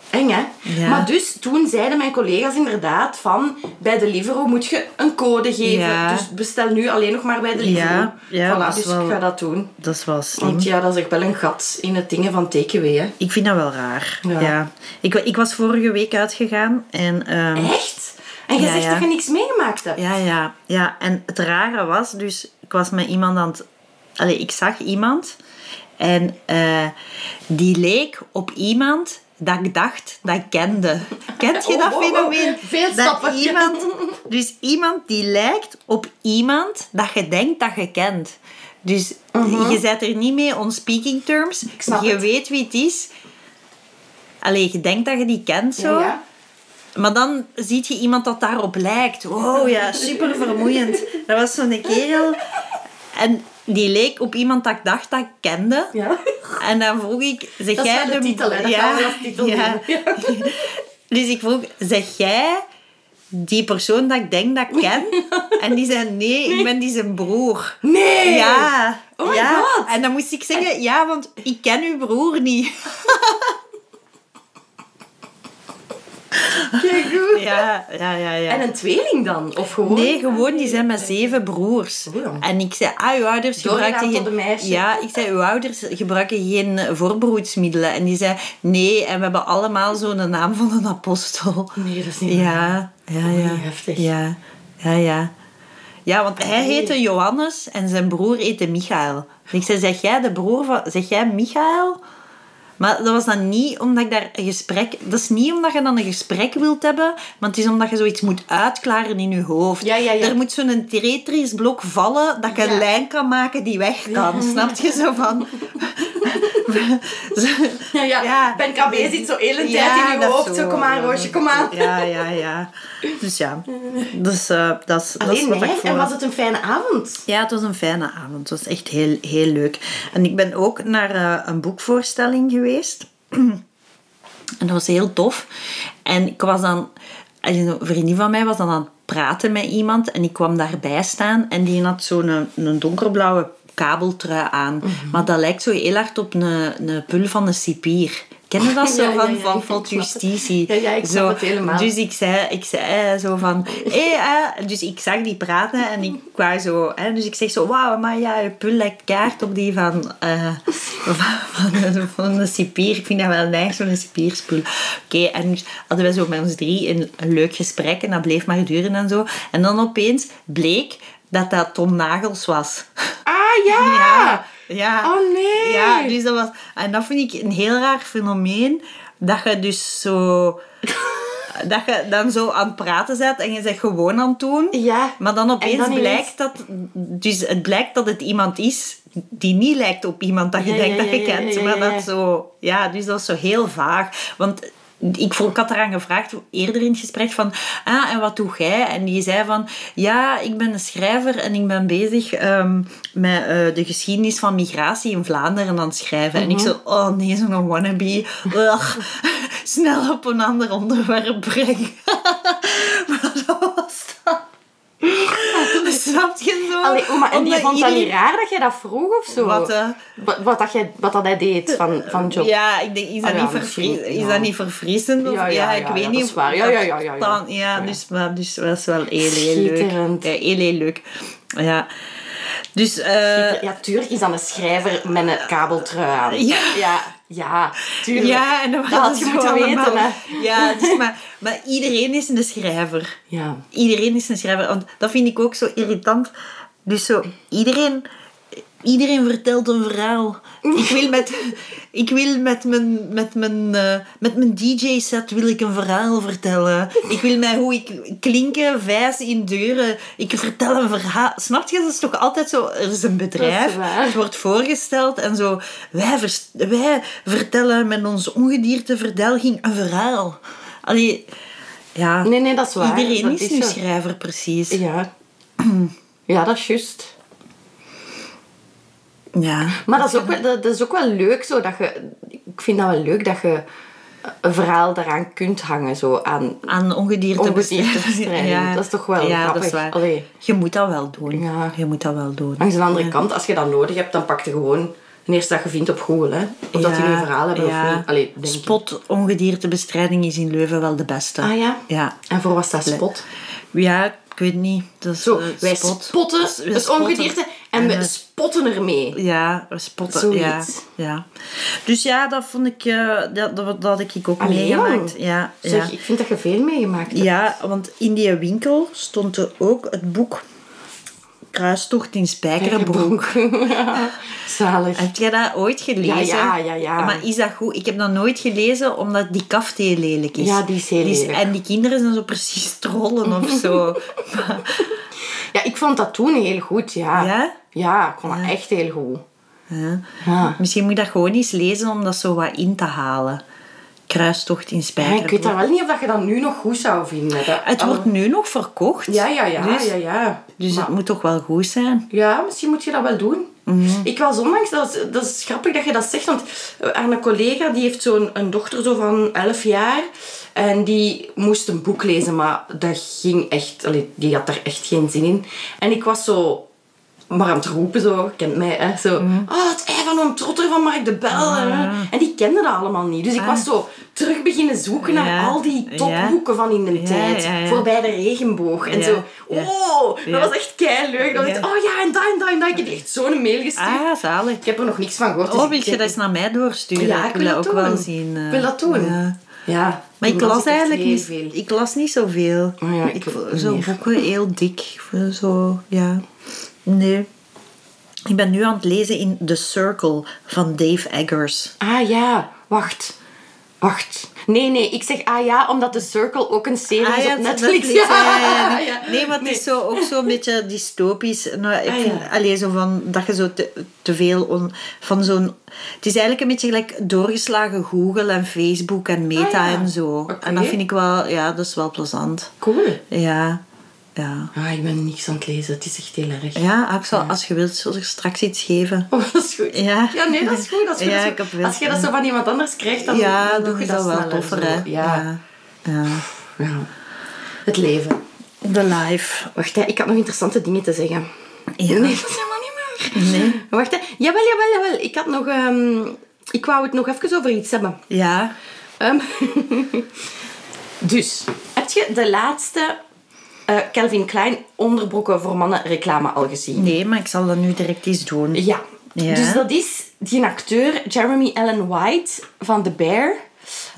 Eng, hè? Ja. Maar dus, toen zeiden mijn collega's inderdaad van... Bij de Livero moet je een code geven. Ja. Dus bestel nu alleen nog maar bij de Livero. Ja, ja, voilà, dus wel- ik ga dat doen. Dat is wel slim. Want ja, dat is echt wel een gat in het dingen van takeaway, hè. Ik vind dat wel raar. Ja. Ja. Ik, ik was vorige week uitgegaan en... ehm, Echt? En je Ja, zegt ja. dat je niks meegemaakt hebt? Ja, ja, ja. En het rare was, dus ik was met iemand aan het... Allee, ik zag iemand en eh, die leek op iemand dat ik dacht dat ik kende. Kent je Oh, dat oh, oh. fenomeen? Veel Dat stappen. Iemand, dus iemand die lijkt op iemand dat je denkt dat je kent. Dus je zet er niet mee on speaking terms. Mhm. je het. weet wie het is. Allee, je denkt dat je die kent zo. Ja. Maar dan zie je iemand dat daarop lijkt. Wow, ja, super vermoeiend. Dat was zo'n kerel. En die leek op iemand dat ik dacht dat ik kende. Ja. En dan vroeg ik, zeg Dat jij de titel, hè. Dat als titel ja. Dus ik vroeg, zeg jij die persoon dat ik denk dat ik ken? En die zei, nee, ik ben die zijn broer. Nee! Ja. Oh my ja. God. En dan moest ik zeggen, ja, want ik ken uw broer niet. Kijk goed. Ja, ja, ja, ja. En een tweeling dan? Of gewoon? Nee, gewoon, die zijn met zeven broers. Oh. En ik zei, ah, uw ouders gebruiken geen... een meisje. Ja, ik zei, uw ouders gebruiken geen voorbroedsmiddelen. En die zei, nee, en we hebben allemaal zo'n naam van een apostel. Nee, dat is niet. Ja, ja, ja. heftig. Ja, ja, ja. Ja, want hij heette Johannes en zijn broer heette Michael. Ik zei, zeg jij de broer van... Zeg jij Michael? Maar dat was dan niet omdat ik daar een gesprek... Dat is niet omdat je dan een gesprek wilt hebben, maar het is omdat je zoiets moet uitklaren in je hoofd. Ja, ja, ja. Er moet zo'n Tetris blok vallen dat je een lijn kan maken die weg kan. Snap je zo van... Ja, ja. Ja. Ben KB zit zo heel een tijd in je hoofd. Zo, kom aan, Roosje, kom aan. Ja, ja, ja. Dus ja. Dus eh, dat is, wat ik En was het een fijne avond? Ja, het was een fijne avond. Het was echt heel, heel leuk. En ik ben ook naar eh, een boekvoorstelling geweest. En dat was heel tof. En ik was dan... en Een vriendin van mij was dan aan het praten met iemand. En ik kwam daarbij staan. En die had zo'n een, een donkerblauwe kabeltrui aan. Mhm. Maar dat lijkt zo heel hard op een, een pul van een cipier. Ken je dat zo Ja, van, ja, van. Justitie? Ja, ik zo. het helemaal. Dus ik zei, ik zei zo van... Hé, eh, dus ik zag die praten en ik wou zo... Hè, dus ik zeg zo... Wauw, maar ja, je pul lijkt kaart op die van... eh van, van, van een cipier. Ik vind dat wel nice, zo'n cipierspul. Oké, en dus hadden we zo met ons drie een, een leuk gesprek. En dat bleef maar duren en zo. En dan opeens bleek dat dat Tom Nagels was. Ah, ja! Ja. Oh, nee. Ja, dus dat was... En dat vind ik een heel raar fenomeen. Dat je dus zo... dat je dan zo aan het praten bent en je zegt gewoon aan het doen. Ja. Maar dan opeens dan blijkt dat... Dus het blijkt dat het iemand is die niet lijkt op iemand dat je Ja, denkt ja, dat je kent. ja, Maar dat zo... Ja, dus dat is zo heel vaag. Want... Ik, ik had eraan gevraagd eerder in het gesprek van, ah, en wat doe jij? En die zei van, ja, ik ben een schrijver en ik ben bezig ehm, met eh, de geschiedenis van migratie in Vlaanderen aan het schrijven. En ik zo, oh nee, zo'n wannabe. Ugh. snel op een ander onderwerp brengen. maar dat was dat. Snap je zo? Allee, oh, maar en die vond dat niet iedereen- raar dat jij dat vroeg of zo? Wat, eh? wat, wat, dat, jij, wat dat hij deed van, van job? Ja, ik denk, is dat, Ah ja, niet, vervrie- is ja. dat niet verfrissend? Of, Ja, ja, ja, ik weet niet. dat is waar. Ja, ja, ja, ja, ja. dan- ja, Ja. Dus, maar, dus dat was wel heel, heel leuk. Schitterend. Ja, heel, heel leuk. Ja. Dus, eh, Ja, tuurlijk is dan een schrijver met een kabeltrui aan. Ja. ja, ja tuurlijk. ja, en dat, had je moeten weten, hè. Ja, dus, maar, maar iedereen is een schrijver. Ja. Iedereen is een schrijver. Want dat vind ik ook zo irritant. Dus zo, iedereen, iedereen vertelt een verhaal. Ik wil met, ik wil met mijn, met mijn, eh, met mijn DJ-set wil ik een verhaal vertellen. Ik wil mij hoe ik klinken, vijs in deuren. Ik vertel een verhaal. Snap je? Dat is toch altijd zo... Er is een bedrijf, is het wordt voorgesteld en zo... Wij, vers- wij vertellen met onze ongedierteverdelging een verhaal. Allee, ja... Nee, nee, dat is waar. Iedereen Dat is nu zo. schrijver, precies. Ja. Ja, dat is juist. Ja. Maar dat is, ook wel, dat, dat is ook wel leuk zo dat je... Ik vind dat wel leuk dat je een verhaal daaraan kunt hangen. Zo aan Aan ongedierte ongediertebestrijding. Dat is toch wel ja, grappig. Dat is waar. Allee. Je moet dat wel doen. Ja. Je moet dat wel doen. Langs de andere Ja. kant, als je dat nodig hebt, dan pak je gewoon de eerste dat je vindt op Google. Hè? Of dat die een verhaal hebben of niet. Allee, denk. Spot ongediertebestrijding is in Leuven wel de beste. Ah ja? Ja. En voor wat staat spot? Ja, ik weet niet. Dat is, Zo, eh, wij spot. spotten We het spotten. ongedierte en we En, eh, spotten ermee. Ja, we spotten. Zoiets. Ja, ja. Dus ja, dat vond ik... eh, dat, dat, dat had ik ook Allee, meegemaakt. jong. Ja, ja. Zeg, ik vind dat je veel meegemaakt hebt. Ja, want in die winkel stond er ook het boek Kruistocht in Spijkerenbroek. Zalig. Heb jij dat ooit gelezen? Ja, ja, ja, ja. Maar is dat goed? Ik heb dat nooit gelezen, omdat die kaft heel lelijk is. Ja, die is heel lelijk. En die kinderen zijn zo precies trollen of zo. Ja, ik vond dat toen heel goed, ja. Ja? Ja, ik vond dat echt heel goed. Ja. Ja. Misschien moet je dat gewoon eens lezen om dat zo wat in te halen. Kruistocht in Ja, Spijkerenbroek. ik weet dat wel niet of dat je dat nu nog goed zou vinden. Dat- Het wordt nu nog verkocht. Ja, ja, ja. Dus, ja, ja. dus Maar- het moet toch wel goed zijn. Ja, misschien moet je dat wel doen. Mhm. Ik was onlangs, dat is, dat is grappig dat je dat zegt, want eh, aan een collega die heeft zo'n een dochter zo van 11 jaar en die moest een boek lezen, maar dat ging echt, allee, die had daar echt geen zin in. En ik was zo maar aan het roepen, zo, kent mij, hè, zo, Mhm. oh, het ei van een trotter van Mark de Bel. Ah. En die kenden dat allemaal niet. Dus ik was zo terug beginnen zoeken naar al die Ja. topboeken van in de Ja, tijd. Voorbij de regenboog. En zo, oh, dat was echt leuk. Ik, oh ja, en dat en dat en dat. Ik heb echt zo'n mail gestuurd. Ah, zalig. Ik heb er nog niks van gehoord. dus Oh, wil je dat eens naar mij doorsturen? Ja, ik wil dat dat ook doen. wel zien. eh, Ik wil dat doen. Ja. Maar ik las eigenlijk niet, veel. ik las niet zoveel. Oh ja, ik zo boeken heel dik. Zo, ja. Nee. Ik ben nu aan het lezen in The Circle van Dave Eggers. Ah ja. wacht. Wacht. Nee, nee, ik zeg ah ja, omdat The Circle ook een serie Ah, is ja, op Netflix. Netflix, ja, ja. Nee, maar het is zo, ook zo'n beetje dystopisch. Nou, ik Ah, vind, allee, zo van, dat je zo te, te veel on- van zo'n... Het is eigenlijk een beetje gelijk doorgeslagen Google en Facebook en Meta Ah, en zo. En dat vind ik wel... Ja, dat is wel plezant. Cool. Ja. Ja. Ah, ik ben niks aan het lezen. Het is echt heel erg. Ja, Axel, als je wilt, zal ik straks iets geven. Oh, dat is goed. Ja. ja, nee, dat is goed. Dat is goed. Ja, Dat is ik heb goed. wel- Als je dat zo van iemand anders krijgt, dan, ja, dan dan doe je dat, wel toffer, hè. Ja. ja. Het leven. De live. Wacht, hè, ik had nog interessante dingen te zeggen. Ja. Nee, dat is helemaal niet meer. Nee. Wacht, hè. Jawel, jawel, jawel. Ik had nog... ehm, ik wou het nog even over iets hebben. Ja. Ehm, dus, heb je de laatste eh, Calvin Klein onderbroeken voor mannen reclame al gezien? Nee, maar ik zal dat nu direct eens doen. Ja. Ja. Dus dat is die acteur Jeremy Allen White van The Bear.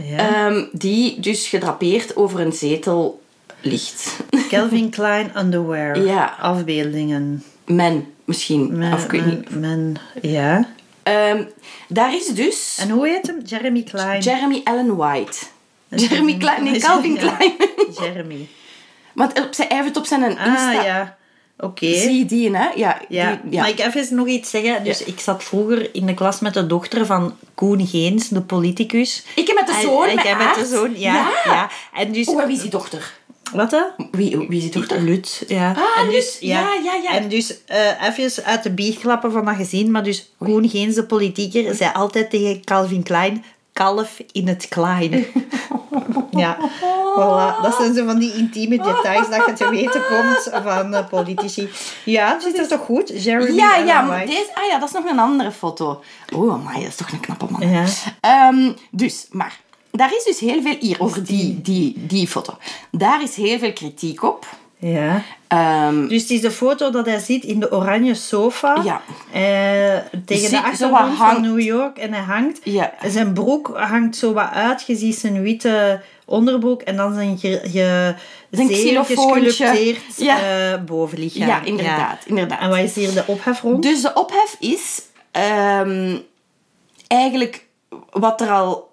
Ja. ehm, die dus gedrapeerd over een zetel ligt. Calvin Klein underwear. Ja. Afbeeldingen. Men, misschien. Men, of ik weet men- niet. men- ja. Ehm, daar is dus En hoe heet hem? Jeremy Klein. Jeremy Allen White. Jeremy Klein, nee, Calvin. Klein. Jeremy. Want op zijn, hij heeft het op zijn Ah, Insta. ja. Oké. Zie je die, hè? Ja. Ja. die- ja. maar ik even nog iets zeggen. Dus ik zat vroeger in de klas met de dochter van Koen Geens, de politicus. Ik heb met de zoon, en met jij met de zoon, ja. Ja. ja. En dus... Oh, en wie is die dochter? Wat hè? Wie, wie is die dochter? Lut, ja. Ah, en dus. Ja, ja, ja. En dus eh even uit de bierklappen van dat gezin, maar dus Koen Geens, de politieker, zei altijd tegen Calvin Klein, kalf in het klein. ja, voilà. Dat zijn zo van die intieme details dat je te weten komt van eh, politici. Ja, dat is toch goed? Jeremy Ja, ja, maar deze, ah ja, dat is nog een andere foto. Oh, amai, dat is toch een knappe man. Ja. Ehm, dus, maar, daar is dus heel veel hier over die, die, die foto. Daar is heel veel kritiek op. Ja. Ehm, Dus het is de foto dat hij ziet in de oranje sofa. Ja. Eh, tegen de achtergrond van New York. En hij hangt. Ja. Zijn broek hangt zo wat uit. Je ziet zijn witte onderbroek. En dan zijn xylofoontje. gesculpteerd Ja. eh, bovenlichaam. Ja, inderdaad, inderdaad. En wat is hier de ophef rond? Dus de ophef is ehm, eigenlijk wat er al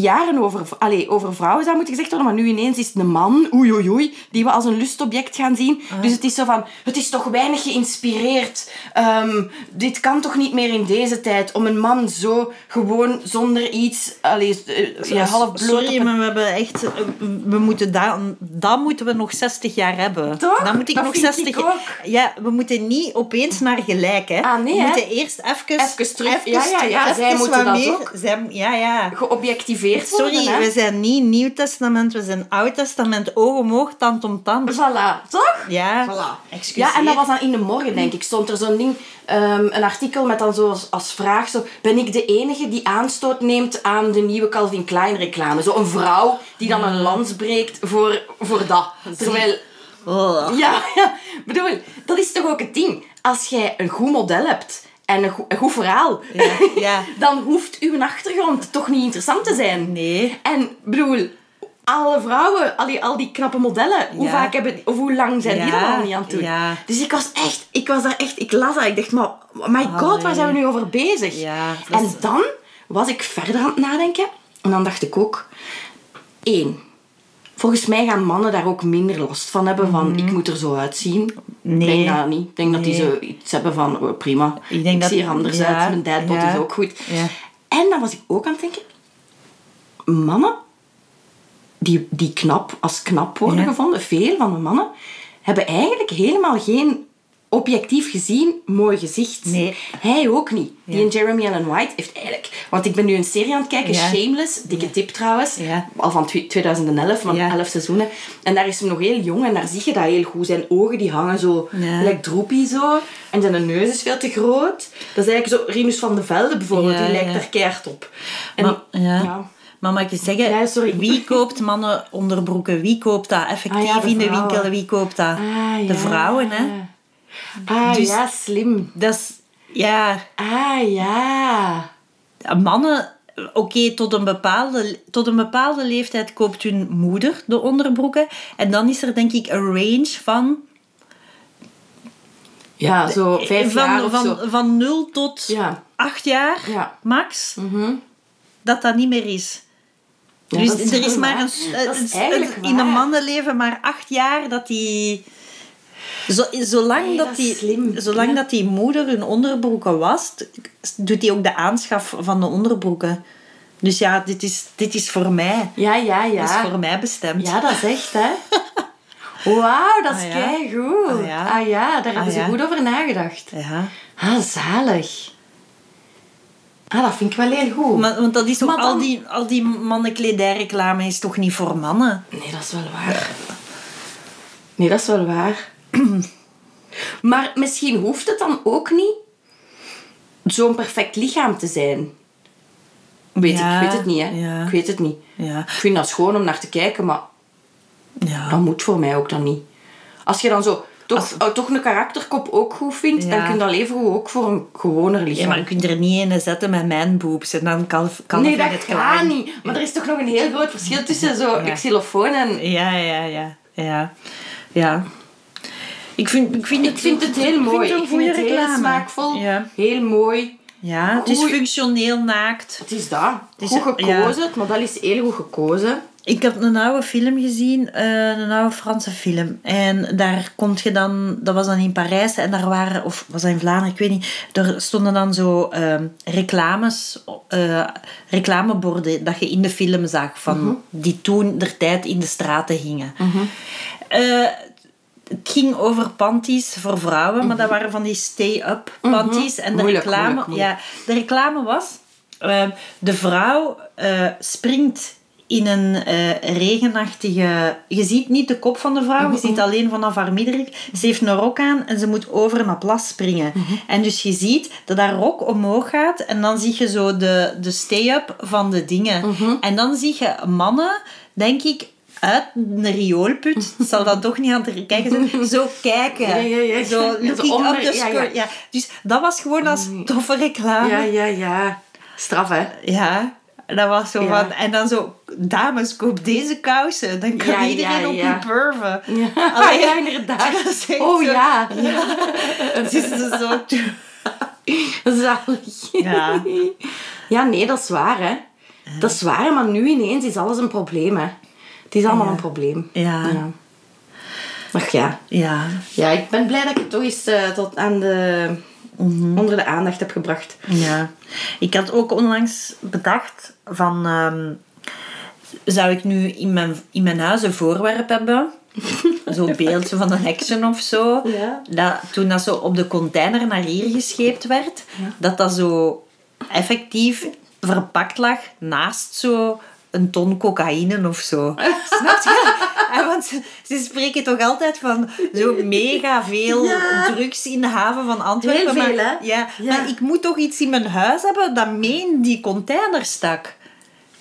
jaren over, allee, over vrouwen zou moeten gezegd worden, maar nu ineens is het een man, oei oei oei, die we als een lustobject gaan zien. Dus het is zo van, het is toch weinig geïnspireerd. Ehm, dit kan toch niet meer in deze tijd, om een man zo gewoon zonder iets, allee, eh, ja, half bloot Sorry, een- maar we hebben echt... eh, We moeten dat, dat moeten we nog 60 jaar hebben. Toch? Dan moet ik Dat nog vind 60 ik ook. Ja, we moeten niet opeens naar gelijk, hè. Ah, nee, we hè? moeten eerst even... Even terug. Ja, ja, ja, zij moeten dat meer- ook. zij- ja, ja. geobjectiveerd worden. Sorry, we zijn niet Nieuw Testament, we zijn Oud Testament. Oog om oog, tand om tand. Voilà, toch? Ja, Voilà. excuseer. Ja, en dat was dan in de morgen, denk ik. Stond er zo'n ding, ehm, een artikel met dan zo als, als vraag: zo, Ben ik de enige die aanstoot neemt aan de nieuwe Calvin Klein reclame? Zo een vrouw die dan een lans breekt voor, voor dat. Terwijl, Oh. ja, ja, bedoel, dat is toch ook het ding. Als jij een goed model hebt en een goed, een goed verhaal, Ja, ja. dan hoeft uw achtergrond toch niet interessant te zijn. Nee. En bedoel, alle vrouwen, al die, al die knappe modellen, hoe Ja. vaak hebben, of hoe lang zijn die er al niet aan ja. Dus ik was echt, ik was daar echt, ik las dat, ik dacht, maar, my god, waar zijn we nu over bezig? En is- dan was ik verder aan het nadenken, en dan dacht ik ook, één, volgens mij gaan mannen daar ook minder last van hebben, van ik moet er zo uitzien. Mhm. Nee. Ik denk dat niet. Ik denk dat die zo iets hebben van, oh, prima, Ik denk dat- zie er anders ja, uit, mijn ja, is ook goed. ja. En dan was ik ook aan het denken, mannen die, die knap als knap worden gevonden, veel van de mannen, hebben eigenlijk helemaal geen objectief gezien mooi gezicht. Nee. Hij ook niet. Die en Jeremy Allen White heeft eigenlijk... Want ik ben nu een serie aan het kijken, Ja. Shameless, dikke tip trouwens. Ja. Al van twi- 2011, van Ja. 11 seizoenen. En daar is hem nog heel jong en daar zie je dat heel goed. Zijn ogen die hangen zo, lijkt droepie zo. En zijn neus is veel te groot. Dat is eigenlijk zo... Rinus van de Velde bijvoorbeeld, die lijkt daar keihard op. En, Maar. Maar mag ik je zeggen, Ja, sorry. wie koopt mannen onderbroeken? Wie koopt dat effectief Ah ja, in de winkel? Wie koopt dat? Ah, De vrouwen, hè? Ah, Dus- ja, slim. Dat is... Ja, Ah, ja. mannen... Oké, tot, een bepaalde, tot een bepaalde leeftijd koopt hun moeder de onderbroeken. En dan is er denk ik een range van... Ja, zo vijf van, jaar of van, zo. van 0 tot Ja. 8 jaar, Ja. max. Mhm. dat dat niet meer is. Ja, dus is er is maar waar. een, in een mannenleven maar acht jaar dat die... Zo, zolang Nee, dat, die, slim. zolang Ja. dat die moeder hun onderbroeken wast, doet hij ook de aanschaf van de onderbroeken. Dus ja, dit is, dit is voor mij. Ja, ja, Dat is ja. voor mij bestemd. Ja, dat is echt, hè. Wauw, dat is Ah, ja. keigoed. Ah, ja. Ah ja, daar hebben Ah, ze ja. goed over nagedacht. Ja. Ah, zalig. Ah, dat vind ik wel heel goed. Maar, want dat is toch al die, al die mannenkledijreclame is toch niet voor mannen? Nee, dat is wel waar. Nee, dat is wel waar. maar misschien hoeft het dan ook niet zo'n perfect lichaam te zijn. Weet Ja, ik, ik weet het niet, hè. ja. Ik weet het niet. Ja. Ik vind dat schoon om naar te kijken, maar Ja. dat moet voor mij ook dan niet. Als je dan zo toch, oh, toch een karakterkop ook goed vindt, Ja. dan kun je dat leven ook voor een gewoner Ja, lichaam. maar je kunt er niet in zetten met mijn boobs en dan kan, kan nee, dat gaat niet. Maar er is toch nog een heel groot verschil tussen zo Ja. xylofoon en... Ja, ja, ja. Ja. ja. Ik vind, ik vind, Ik vind het heel mooi. het Ik vind het goede heel reclame. smaakvol. Ja, Heel mooi. ja het is functioneel naakt. Het is dat. is- goed gekozen. ja. Het model is heel goed gekozen. Ik heb een oude film gezien, eh, een oude Franse film. En daar komt je dan, dat was dan in Parijs en daar waren, of was dat in Vlaanderen, ik weet niet. Er stonden dan zo ehm, reclames, eh, reclameborden dat je in de film zag, van, die toen der tijd in de straten gingen. Eh, het ging over panties voor vrouwen, maar dat waren van die stay-up panties. En de Moeilijk, reclame, moeilijk, moeilijk. Ja, de reclame was: eh, de vrouw eh, springt in een eh, regenachtige. Je ziet niet de kop van de vrouw, je ziet alleen vanaf haar middenrif. Ze heeft een rok aan en ze moet over een plas springen. En dus je ziet dat haar rok omhoog gaat en dan zie je zo de, de stay-up van de dingen. En dan zie je mannen, denk ik. Uit een rioolput, het zal dan toch niet aan te kijken zijn, zo kijken. Ja, ja, ja. Zo Ja, looking onder- up the ja, ja. skirt. Ja. Dus dat was gewoon als toffe reclame. Ja, ja, ja. Straf, hè? Ja, dat was zo Ja. van... En dan zo, dames, koop deze kousen. Dan kan Ja, iedereen ja, op ja. je purven. Ja, Allee, ja inderdaad. dat Oh zo- ja. Het is dus zo... Zalig. Ja. Ja, nee, dat is waar, hè. Dat is waar, maar nu ineens is alles een probleem, hè. Het is allemaal Ja. een probleem. Ja. ja. Ach ja. Ja. Ja, ik ben blij dat ik het toch eens eh, tot aan de... onder de aandacht heb gebracht. Ja. Ik had ook onlangs bedacht van... ehm, zou ik nu in mijn, in mijn huis een voorwerp hebben? Zo'n beeld zo van een action of zo. Ja. Dat, toen dat zo op de container naar hier gescheept werd, dat dat zo effectief verpakt lag naast zo een ton cocaïne of zo. Snap je? En want ze, ze spreken toch altijd van zo mega veel Ja. drugs in de haven van Antwerpen. Heel veel, maar, hè? Ja, Ja. maar ik moet toch iets in mijn huis hebben dat mee in die container stak.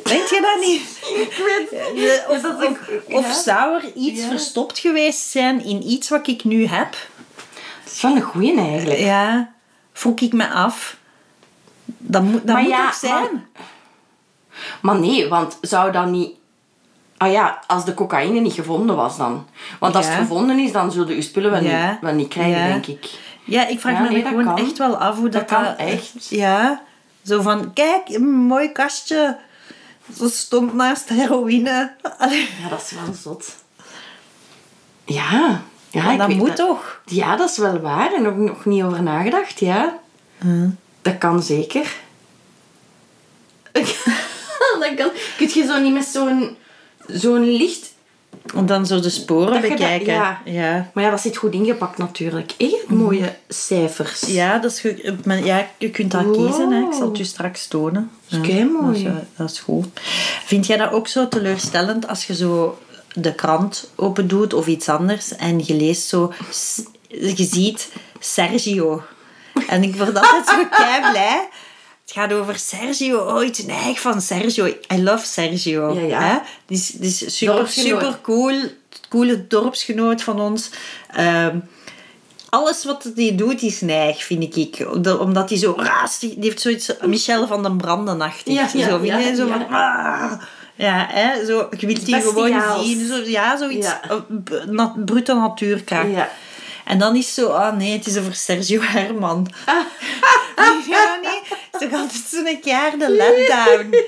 Weet je dat niet? Ik weet Eh, Of, dat of, zou er iets verstopt geweest zijn in iets wat ik nu heb? Dat is wel een goeie eigenlijk. Ja, vroeg ik me af. Dat moet, dat Maar moet ja, toch zijn? Maar nee, want zou dat niet... Ah ja, als de cocaïne niet gevonden was dan. Want als Ja. het gevonden is, dan zullen je spullen wel, Ja. niet, wel niet krijgen, Ja. denk ik. Ja, ik vraag me nee, gewoon kan. echt wel af hoe dat, Dat kan echt. Ja, zo van, kijk, een mooi kastje. Zo stond naast heroïne. Allee, Ja, dat is wel zot. Ja. Ja, maar ik dat weet moet toch? Ja, dat is wel waar. En ook nog niet over nagedacht, ja. Dat kan zeker. Kun je zo niet met zo'n zo'n licht... Om dan zo de sporen Dat je dat- bekijken. ja. ja. Maar ja, dat zit goed ingepakt natuurlijk. Echt mooie cijfers. Ja, dat is goed. Maar ja, je kunt dat Wow. kiezen. Hè. Ik zal het je straks tonen. Ja, keimooi. Dat is, eh, dat is goed. Vind jij dat ook zo teleurstellend als je zo de krant open doet of iets anders en je leest zo... Je ziet Sergio. En ik word altijd zo kei blij. Het gaat over Sergio. Oh, iets neig van Sergio. I love Sergio. Ja, ja. Hè? Die is, die is super, super cool. Coole dorpsgenoot van ons. Ehm, alles wat hij doet is neig, vind ik. Omdat- Omdat hij zo raast. Die heeft zoiets Michel van den Brandenachtig. Ja, ja, zo, vind ja, zo van... ah. Ja, hè, zo, je wilt die gewoon zien. Zo, ja, zoiets. Ja. eh, na, brute natuurkracht. Ja. En dan is zo, ah nee, het is over Sergio Herman. Ah. ja, nee. Toch altijd zo'n keiharde letdown.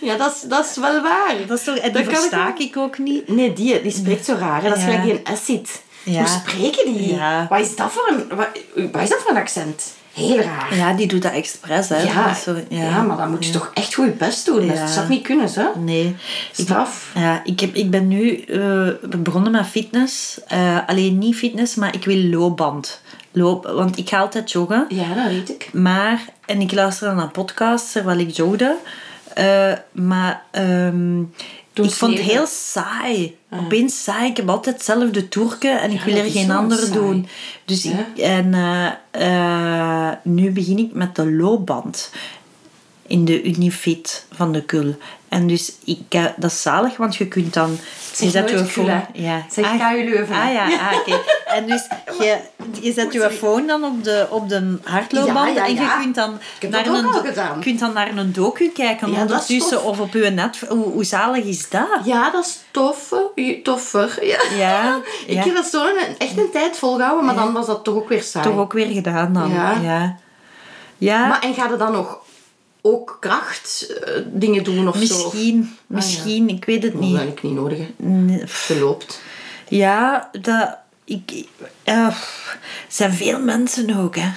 Ja, dat is, dat is wel waar. Dat is toch, en die Dat ik ik ook niet. Nee, die, die spreekt zo raar. hè. Dat is Ja. gelijk die een acid. Ja. Hoe spreken die? Ja. Wat is dat voor een, wat, wat is dat voor een accent? Heel raar. Ja, die doet dat expres, hè. Ja, zo- ja. maar dan moet je toch echt goed je best doen. Dat zou niet kunnen, hè? Nee. Straf. Ja, ik, heb, ik ben nu eh, begonnen met fitness. Eh, alleen niet fitness, maar ik wil loopband. Loop, want ik ga altijd joggen. Ja, dat weet ik. Maar, en ik luister dan naar podcasts terwijl ik jogde. Eh, maar ehm, ik vond het heel saai. Opeens saai. Ik heb altijd hetzelfde toerken en ik wil er geen zo ander saai. doen. Dus Ja. ik, en eh, eh, nu begin ik met de loopband in de Unifit van de Kul. En dus ik, eh, dat is zalig, want je kunt dan... Zeg zet je. Ja. Zeg KU Leuven, hè. Ah ja, ah, oké. En dus je, je zet je phone dan op de, op de hardloopband Ja, ja, en je kunt dan, naar een, kunt dan naar een docu kijken ondertussen of op je net. Hoe, hoe zalig is dat? Ja, dat is tof. hè. Toffer. Ja. Ja, Ik heb dat zo een, echt een tijd volgehouden, maar dan was dat toch ook weer saai. Toch ook weer gedaan dan. Ja. Ja. ja. Maar en ga je dan nog ook kracht eh, dingen doen of zo? misschien, misschien, ik weet het Dat niet. heb ik niet nodig. hè. Nee, loopt. Ja, dat, ik, eh, er zijn veel mensen ook, hè.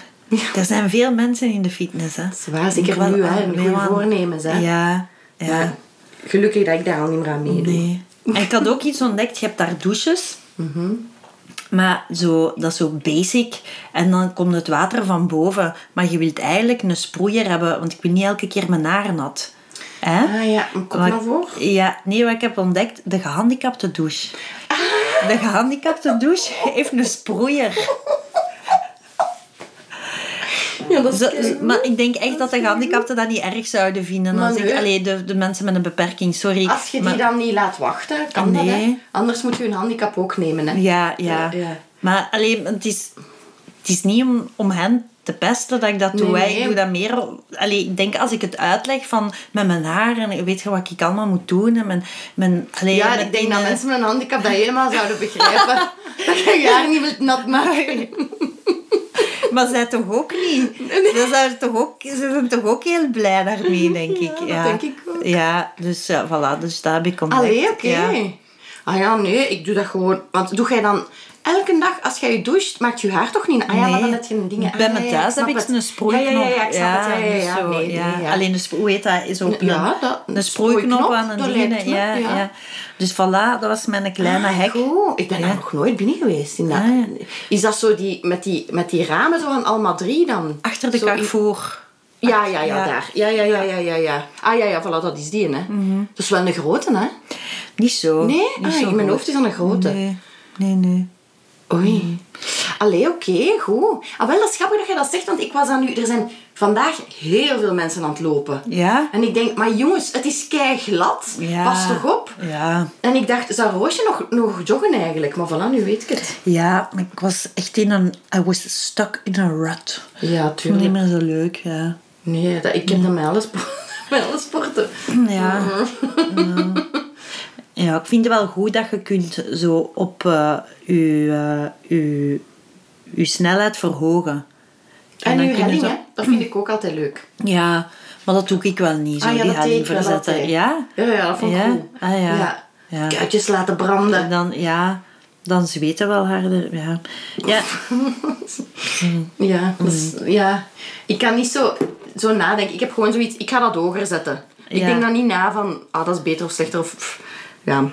Er zijn veel mensen in de fitness, hè. Zwaar, zeker nu, hè. Een goede voornemens, hè. Ja, ja. Gelukkig dat ik daar al niet meer aan meedoe. Nee. En ik had ook iets ontdekt. Je hebt daar douches. Maar zo, dat is zo basic. En dan komt het water van boven. Maar je wilt eigenlijk een sproeier hebben. Want ik wil niet elke keer mijn haren nat. Hè? Ah ja, Maar- naar voor. Ja, nee, wat ik heb ontdekt. De gehandicapte douche. De gehandicapte douche heeft een sproeier. Ja, dat is Zo- keigoed. maar ik denk echt dat de gehandicapten dat niet erg zouden vinden. Maar Als ik, allee, de, de mensen met een beperking, sorry. Als je die dan niet laat wachten, kan dat, hè. Anders moet je een handicap ook nemen, hè. Ja, ja. Ja, ja. Maar alleen, het is, het is niet om, om hen te pesten dat ik dat doe. Nee, hè. nee. Ik doe dat meer... Allee, ik denk als ik het uitleg van met mijn haar en weet je wat ik allemaal moet doen. En mijn, mijn, allee, Ja, ik denk dat mensen met een handicap dat helemaal zouden begrijpen. dat je je haar niet wilt nat maken. Maar zij toch ook niet? Ze zijn toch ook, ze zijn toch ook heel blij daarmee, denk ik. dat denk ik ook. Ja, dus ja, voilà. Dus daar heb ik ontdekt. Allee, oké. Ja. Ah ja, nee, ik doe dat gewoon. Want doe jij dan elke dag, als jij je doucht, maakt je haar toch niet... Ah ja, maar Nee. dan heb je een ding... Bij Ah, ja, thuis heb ik het. een sproeiknop. Ja, ja, ja, ik snap het. Ja, ja, zo, Nee, nee. Alleen de sp- hoe heet dat? Is op Ja, een, dat- een een sproeiknop sproeiknop, aan een ding. me, Ja, ja. Dus voilà, dat was mijn kleine Ah, hek. goed. Ik ben daar nog nooit binnen geweest. In dat. Ah. Is dat zo die, met, die, met die ramen zo van Alma 3 dan? Achter de Carrefour. Ja, ja, ja, Ja. daar. Ja, ja, ja, ja, ja, ja. Ah ja, ja, voilà, dat is die, hè. Dat is wel een grote, hè. Niet zo. Nee? Niet Ah, zo in mijn hoofd is dat een grote. Nee, nee, nee. Oei. Allee, oké, goed. Ah, wel, dat is grappig dat je dat zegt, want ik was aan nu... Er zijn vandaag heel veel mensen aan het lopen. Ja? En ik denk, maar jongens, het is kei glad. Ja. Pas toch op? Ja. En ik dacht, zou Roosje nog, nog joggen eigenlijk? Maar voilà, nu weet ik het. Ja, ik was echt in een... I was stuck in a rut. Ja, Ik vond het niet meer zo leuk, ja. Nee, dat, ik heb dat met alle, spo- met alle sporten. Ja. Ja. Ja, ik vind het wel goed dat je kunt zo op eh, je, je, je snelheid verhogen. En, kun je helling, zo- hè? Dat vind ik ook altijd leuk. Ja, maar dat doe ik wel niet, zo Ah ja, die helling verzetten. Ja? Ja, ja, dat vond ik Ja? goed. Ah, ja. ja. Ja. Kuitjes laten branden. En dan, ja, dan zweten wel harder. Ja. Ja. Ja, Mm. ja. Ik kan niet zo, zo nadenken. Ik heb gewoon zoiets, ik ga dat hoger zetten. Ik denk dan niet na van, ah, dat is beter of slechter. Of, ja.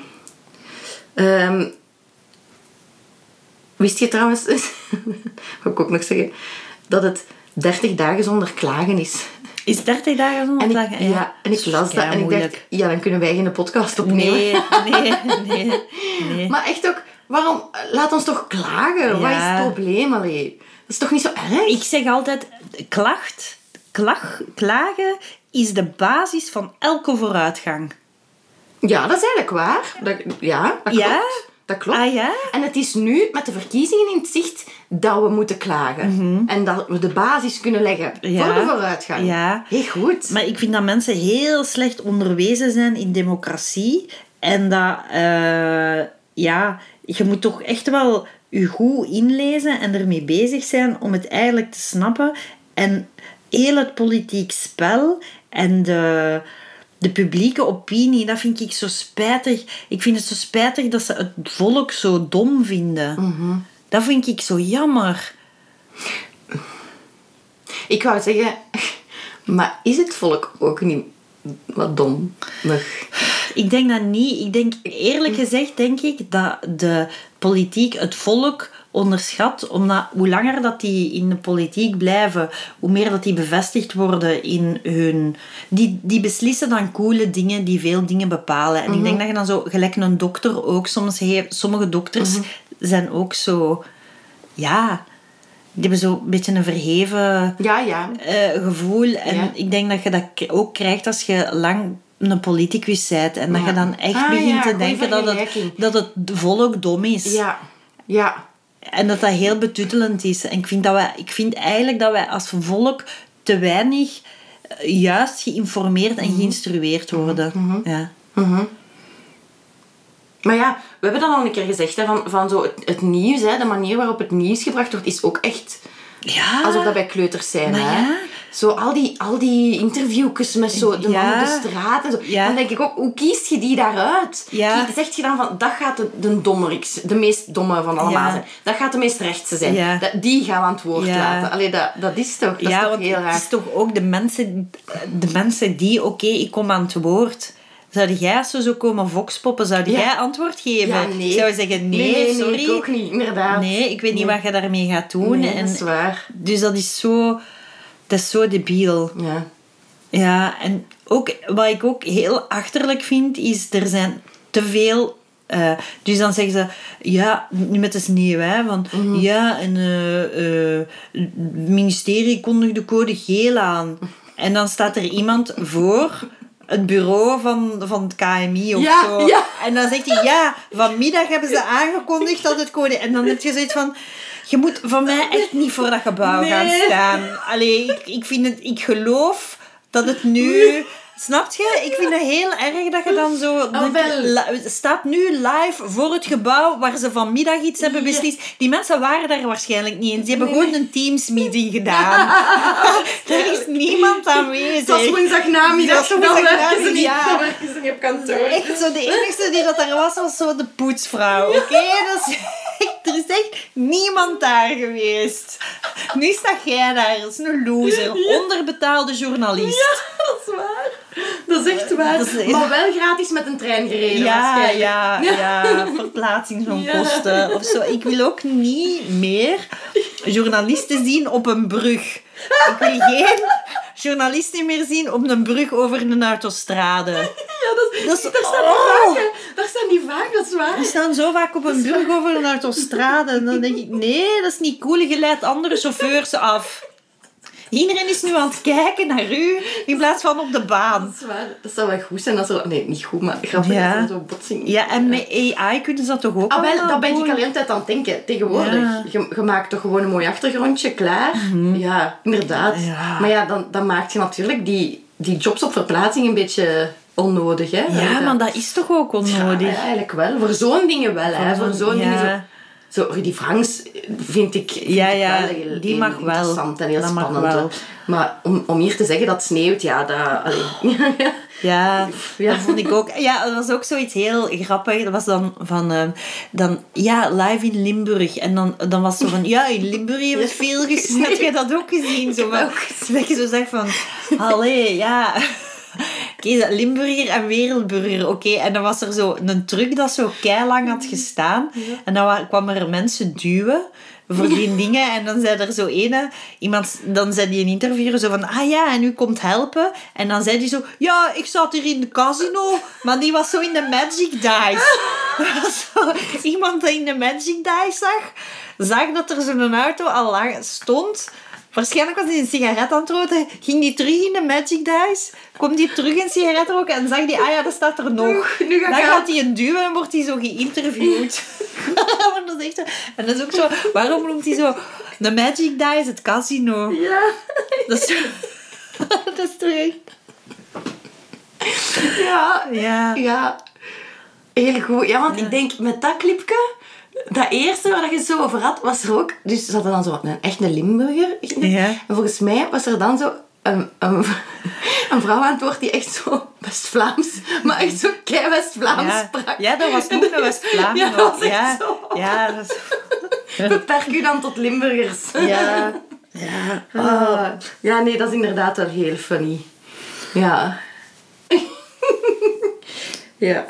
Ehm, wist je trouwens, wat ik ook nog zeggen, dat het 30 dagen zonder klagen is. Is 30 dagen zonder En ik, klagen? ja, en ik las dat en ik dacht, ja, dan kunnen wij geen podcast opnemen. Nee, nee, nee, nee. Maar echt ook, waarom, laat ons toch klagen? Wat is het probleem? Allee? Dat is toch niet zo erg? Ik zeg altijd, klacht, klag, klagen is de basis van elke vooruitgang. Ja, dat is eigenlijk waar. Dat, ja, dat klopt. Dat klopt. Ah ja? En het is nu met de verkiezingen in het zicht dat we moeten klagen. En dat we de basis kunnen leggen Mhm. Ja. voor de vooruitgang. Ja. Heel goed. Maar ik vind dat mensen heel slecht onderwezen zijn in democratie. En dat, eh, ja, je moet toch echt wel je goed inlezen en ermee bezig zijn om het eigenlijk te snappen. En heel het politiek spel en de, de publieke opinie, dat vind ik zo spijtig. Ik vind het zo spijtig dat ze het volk zo dom vinden. Mhm. Dat vind ik zo jammer. Ik wou zeggen, maar is het volk ook niet wat dom? Ik denk dat niet. Ik denk, eerlijk gezegd, denk ik dat de politiek het volk onderschat. Omdat hoe langer dat die in de politiek blijven, hoe meer dat die bevestigd worden in hun... Die, die beslissen dan coole dingen die veel dingen bepalen. En ik denk dat je dan zo, gelijk een dokter ook soms heeft... Sommige dokters zijn ook zo... Ja... Die hebben zo een beetje een verheven Ja, ja. eh, gevoel. En Ja. ik denk dat je dat ook krijgt als je lang een politicus bent. En dat je dan echt Ah, begint te denken dat het, dat het volk dom is. Ja. Ja. En dat dat heel betuttelend is. En ik vind, dat wij, ik vind eigenlijk dat wij als volk te weinig eh, juist geïnformeerd Mhm. en geïnstrueerd worden. Ja. Maar ja, we hebben dat al een keer gezegd, hè, van, van zo het, het nieuws, hè, de manier waarop het nieuws gebracht wordt, is ook echt ja. alsof dat bij kleuters zijn. Maar hè. ja. Zo al die, al die interviewjes met zo de man Ja. op de straat en zo. Ja. Dan denk ik ook, hoe kiest je die daaruit? Ja. Zegt je dan van, dat gaat de, de dommerikste, de meest domme van allemaal zijn. Dat gaat de meest rechtse zijn. Dat, die gaan we aan het woord laten. Allee, dat, dat is toch, dat is toch heel het raar. is toch ook de mensen, de mensen die, oké, ik kom aan het woord. Zou jij als we zo komen voxpoppen, zou Ja. jij antwoord geven? Ja, nee. Ik zou zeggen, nee, nee, nee, sorry. ik ook niet, inderdaad. Nee, ik weet niet wat je daarmee gaat doen. En, dat is waar. dus dat is zo... Dat is zo debiel. Ja. Ja, en ook, wat ik ook heel achterlijk vind, is er zijn te veel... eh, dus dan zeggen ze, ja, nu met de sneeuw, hè, van ja, en eh, eh, het ministerie kondigt de code geel aan. En dan staat er iemand voor het bureau van, van het KMI of Ja, zo. ja. En dan zegt hij, ja, vanmiddag hebben ze aangekondigd dat het code... En dan heb je zoiets van... Je moet van mij echt niet voor dat gebouw gaan staan. Allee, ik, ik, vind het, ik geloof dat het nu... Snap je? Ik vind het heel erg dat je dan zo... dat je staat nu live voor het gebouw waar ze vanmiddag iets hebben Ja. beslist. Die mensen waren daar waarschijnlijk niet eens. Die hebben gewoon een Teams-meeting gedaan. er is niemand aanwezig. Dat was Dan woensdagnamiddag, werken ze niet, ja. dan werken ze niet op kantoor. Echt zo, de enige die dat er was, was zo de poetsvrouw. Oké, dat is echt, er is echt niemand daar geweest. Nu sta jij daar, is een loser. Onderbetaalde journalist. Dat is waar. Dat is echt waar. Maar wel gratis met een trein gereden Ja, waarschijnlijk. ja, ja, verplaatsingsonkosten of zo. Ik wil ook niet meer journalisten zien op een brug. Ik wil geen journalisten meer zien op een brug over een autostrade. Ja, dat is, Dat is- daar, staan oh. vaak, daar staan die vaak, dat is waar. Die staan zo vaak op een brug over een autostrade. En dan denk ik, nee, dat is niet cool. Je leidt andere chauffeurs af. Iedereen is nu aan het kijken naar u in plaats van op de baan. Dat is waar. Dat zou wel goed zijn als er... Nee, niet goed, maar grappig Ja. dat zo'n botsing... Ja, en met AI kunnen ze dat toch ook Ah, wel, dat ben ik doen? al de hele tijd aan het denken. Tegenwoordig. Ja. Je, je maakt toch gewoon een mooi achtergrondje klaar. Ja, inderdaad. Ja. Maar ja, dan, dan maak je natuurlijk die, die jobs op verplaatsing een beetje onnodig. Hè? Ja, maar dat is toch ook Ja, onnodig? eigenlijk wel. Voor zo'n dingen wel. Hè? Voor zo'n ja. dingen zo... Rudy Franks vind ik, vind Ja, ik ja, wel heel, die heel mag wel. interessant en heel Dat spannend. wel. Maar om, om hier te zeggen dat het sneeuwt, ja, dat... Ja, Ja. dat vond ik ook. Ja, dat was ook zoiets heel grappig. Dat was dan van, ehm, dan, ja, live in Limburg. En dan, dan was zo van, ja, in Limburg heeft het veel gesneeuwd. Heb je dat ook gezien? Zo van, dat je zo zegt van, allee, ja. Oké, Limburger en Wereldburger, oké. En dan was er zo een truck dat zo lang had gestaan. En dan wa- kwam er mensen duwen voor die dingen. En dan zei er zo ene, iemand, dan zei die een interviewer zo van, ah ja, en u komt helpen. En dan zei die zo, ja, ik zat hier in de casino, maar die was zo in de Magic Dice. Zo, iemand die in de Magic Dice zag, zag dat er zo'n auto al lang stond. Waarschijnlijk was hij een sigaret aan het roken. Ging die terug in de Magic Dice. Komt die terug een sigaret roken en zag die, ah ja, dat staat er nog. Nu ga Dan aan. gaat hij een duwen en wordt hij zo geïnterviewd. Dat is echt zo. En dat is ook zo, waarom noemt hij zo de Magic Dice het casino? ja. Dat is, dat is echt... Ja. Ja. Ja. Heel goed. Ja, want ik denk met dat clipje dat eerste waar je zo over had, was er ook... Dus ze hadden dan zo een, echt een Limburger. Ja. En volgens mij was er dan zo een, een, een vrouw aan het woord die echt zo West-Vlaams, maar echt zo kei West-Vlaams Ja. sprak. ja, dat was nog een West-Vlaam. Ja, dat was echt ja. zo. Ja, dat is- Beperk u dan tot Limburgers. ja. ja. Ah, ja, nee, dat is inderdaad wel heel funny. Ja. ja.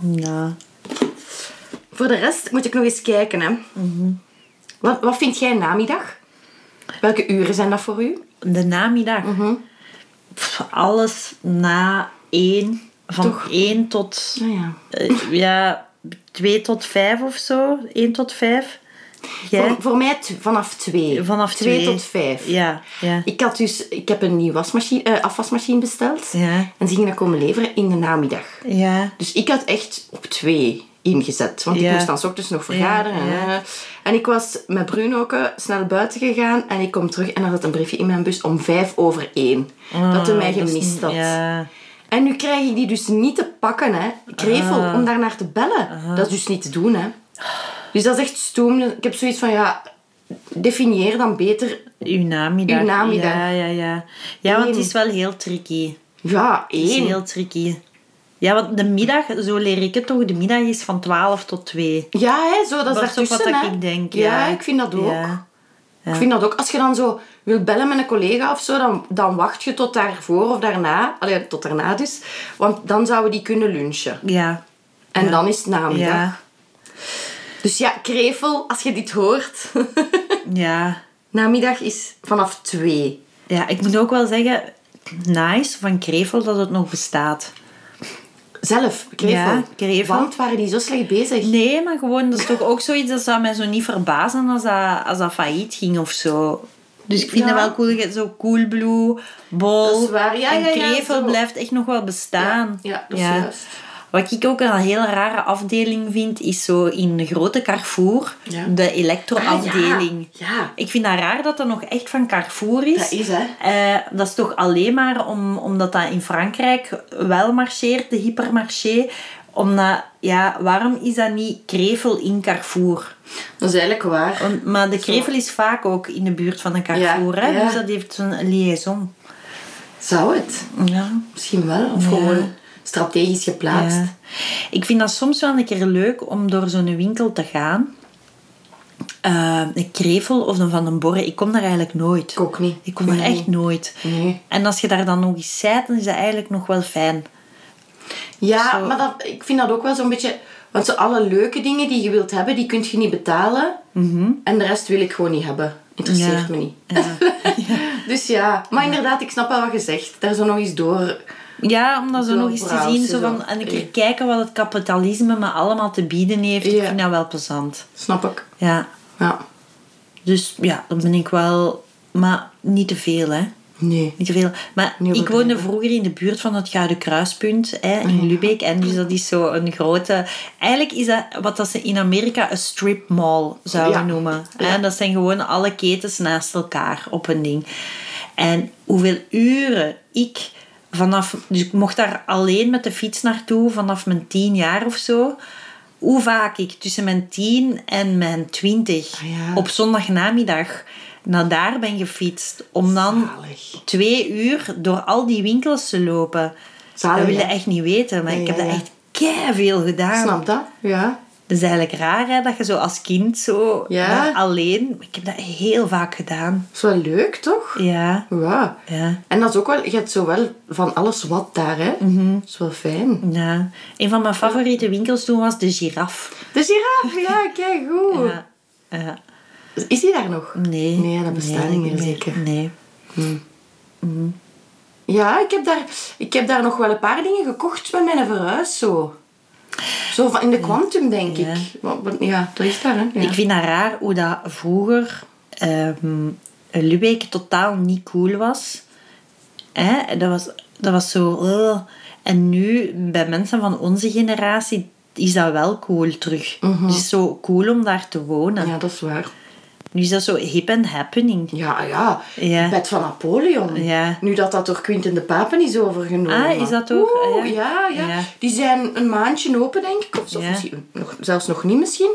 Ja. Voor de rest moet ik nog eens kijken. Hè. wat, wat vind jij namiddag? Welke uren zijn dat voor u? De namiddag. Pff, Alles na één. Van Toch? één tot... Nou ja. eh, ja, twee tot vijf of zo. Eén tot vijf. Voor, voor mij vanaf twee. Vanaf twee. twee. tot vijf. Ja, ja. Ik, had dus, ik heb een nieuw wasmachine, eh, afwasmachine besteld. Ja. En ze gingen dat komen leveren in de namiddag. Ja. Dus ik had echt op twee ingezet. Want ik moest dan 's ochtends nog vergaderen. En, en ik was met Bruno ook snel buiten gegaan. En ik kom terug en er zat een briefje in mijn bus om vijf over één. dat hij mij Ah, gemist had. En nu krijg ik die dus niet te pakken, hè. Krevel, Ah. om daar naar te bellen. Dat is dus niet te doen, hè. Dus dat is echt stoem. Ik heb zoiets van, ja... Definieer dan beter... Uw namiddag. Uw namiddag. Ja, ja, ja. Ja, want het is wel heel tricky. Ja, Het is één. heel tricky. Ja, want de middag, zo leer ik het toch, de middag is van 12 tot 2. Ja, hè, zo, dat is Dat wat hè. ik denk, Ja, ja. ik vind dat ook. Ja. Ik vind dat ook. Als je dan zo wil bellen met een collega of zo, dan, dan wacht je tot daarvoor of daarna. Allee, tot daarna dus. Want dan zouden die kunnen lunchen. Ja. En dan is het namiddag. Ja. Dus ja, krevel, als je dit hoort. Ja. namiddag is vanaf twee. Ja, ik moet ook wel zeggen, nice van Krevel dat het nog bestaat. Zelf, krevel. Ja. Want waren die zo slecht bezig? Nee, maar gewoon, dat is toch ook zoiets dat zou mij zo niet verbazen als dat, als dat failliet ging of zo. Dus ik vind Ja. het wel cool, zo Coolblue, Bol. Dat waar. Ja, en Krevel blijft echt nog wel bestaan. Ja, ja, dat is juist. Wat ik ook een heel rare afdeling vind, is zo in de grote Carrefour, Ja. de elektroafdeling. Ah, ja. Ja. Ik vind dat raar dat dat nog echt van Carrefour is. Dat is, hè. Eh, dat is toch alleen maar om, omdat dat in Frankrijk wel marcheert, de hypermarché. Omdat, ja, waarom is dat niet krevel in Carrefour? Dat is eigenlijk waar. Want, maar de krevel is vaak ook in de buurt van een Carrefour, hè? dus dat heeft zo'n liaison. Zou het? Ja. Misschien wel. Of gewoon strategisch geplaatst. Ja. Ik vind dat soms wel een keer leuk om door zo'n winkel te gaan. Eh, een krevel of een van een borre. Ik kom daar eigenlijk nooit. Ik ook niet. Ik kom daar Nee. echt nooit. Nee. En als je daar dan nog eens zijt, dan is dat eigenlijk nog wel fijn. Ja, Zo. maar dat, ik vind dat ook wel zo'n beetje... Want zo alle leuke dingen die je wilt hebben, die kun je niet betalen. En de rest wil ik gewoon niet hebben. Interesseert Ja. me niet. Ja. Dus ja, maar inderdaad, ik snap wel wat je zegt. Daar zo nog eens door... Ja, om dat zo nog eens te zien. Zo van, en een keer Ja. kijken wat het kapitalisme me allemaal te bieden heeft. Ik Ja. vind dat wel plezant. Snap ik. Ja. Ja. Dus ja, dan ben ik wel... Maar niet te veel, hè. Nee. Niet te veel. Maar ik woonde vroeger in de buurt van het Gouden Kruispunt hè, in Lubeck. En dus dat is zo een grote... Eigenlijk is dat wat dat ze in Amerika een strip mall zouden Ja. noemen. Hè? Ja. Dat zijn gewoon alle ketens naast elkaar op een ding. En hoeveel uren ik vanaf... Dus ik mocht daar alleen met de fiets naartoe vanaf mijn tien jaar of zo. Hoe vaak ik tussen mijn tien en mijn twintig Ah, ja. op zondagnamiddag naar daar ben gefietst. Om dan Zalig. twee uur door al die winkels te lopen. Zalig, dat wil je hè? echt niet weten, maar Ja, ik heb ja, dat ja. echt veel gedaan. Snap dat? Ja. Het is eigenlijk raar hè, dat je zo als kind zo Ja. daar alleen... Ik heb dat heel vaak gedaan. Dat is wel leuk, toch? Ja, Ja. ja, En dat is ook wel... Je hebt zo wel van alles wat daar, hè. Mhm. Dat is wel fijn. ja. Een van mijn favoriete winkels toen was de giraf. De giraffe, ja, kijk goed. Ja, ja. Is die daar nog? Nee. Nee, dat bestaat niet meer, zeker. Nee. Ja, ik heb, daar, ik heb daar nog wel een paar dingen gekocht met mijn verhuis, zo. Zo van in de Quantum, denk Ja. ik. Ja, dat is daar, hè. Ja. Ik vind dat raar hoe dat vroeger Lubeck totaal niet cool was. Hè? Dat, was dat was zo... En nu, bij mensen van onze generatie, is dat wel cool terug. Het is zo cool om daar te wonen. ja, dat is waar. Nu is dat zo hip and happening. Ja, ja. Ja. Bed van Napoleon. Ja. Nu dat dat door Quinten de Papen is overgenomen. Ah, is dat ook? Oeh, Ah, ja. ja, ja. Die zijn een maandje open, denk ik. Of, zo. Misschien nog, zelfs nog niet misschien.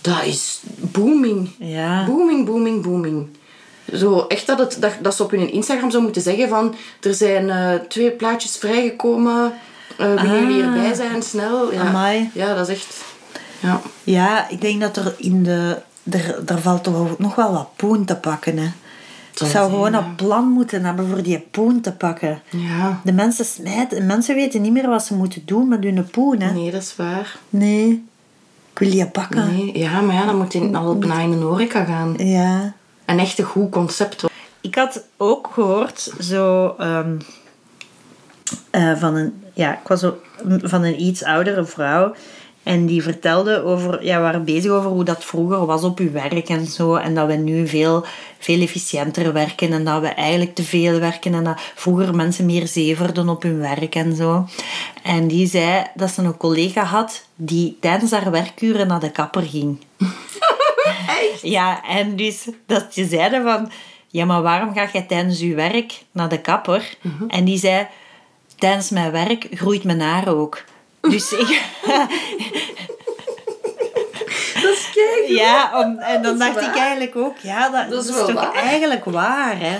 dat is booming. Ja. Booming, booming, booming. Zo, echt dat, het, dat, dat ze op hun Instagram zou moeten zeggen van... Er zijn eh, twee plaatjes vrijgekomen. eh willen jullie Ah. erbij zijn? Snel. Ja. Amai. ja, dat is echt... Ja. Ja, ik denk dat er in de... Er, er valt toch nog wel wat poen te pakken, hè. Ik zou gewoon een plan moeten hebben voor die poen te pakken. ja. De mensen smijten... Mensen weten niet meer wat ze moeten doen met hun poen, hè. Nee, dat is waar. Nee. Ik wil die pakken. Nee. Ja, maar ja, dan moet je al bijna in de horeca gaan. Ja. Een echt een goed concept. hoor. Ik had ook gehoord, zo... ehm, eh, van een... Ja, ik was zo, van een iets oudere vrouw... En die vertelde over... Ja, we waren bezig over hoe dat vroeger was op uw werk en zo. En dat we nu veel, veel efficiënter werken. En dat we eigenlijk te veel werken. En dat vroeger mensen meer zeverden op hun werk en zo. En die zei dat ze een collega had... Die tijdens haar werkuren naar de kapper ging. Ja, en dus dat ze zeiden van... Ja, maar waarom ga jij tijdens je werk naar de kapper? En die zei... Tijdens mijn werk groeit mijn haar ook. Dus ik... Dat is kijk. Ja, om, en dan Dat dacht ik eigenlijk ook... Ja, dat, Dat is dat toch waar. eigenlijk waar, hè?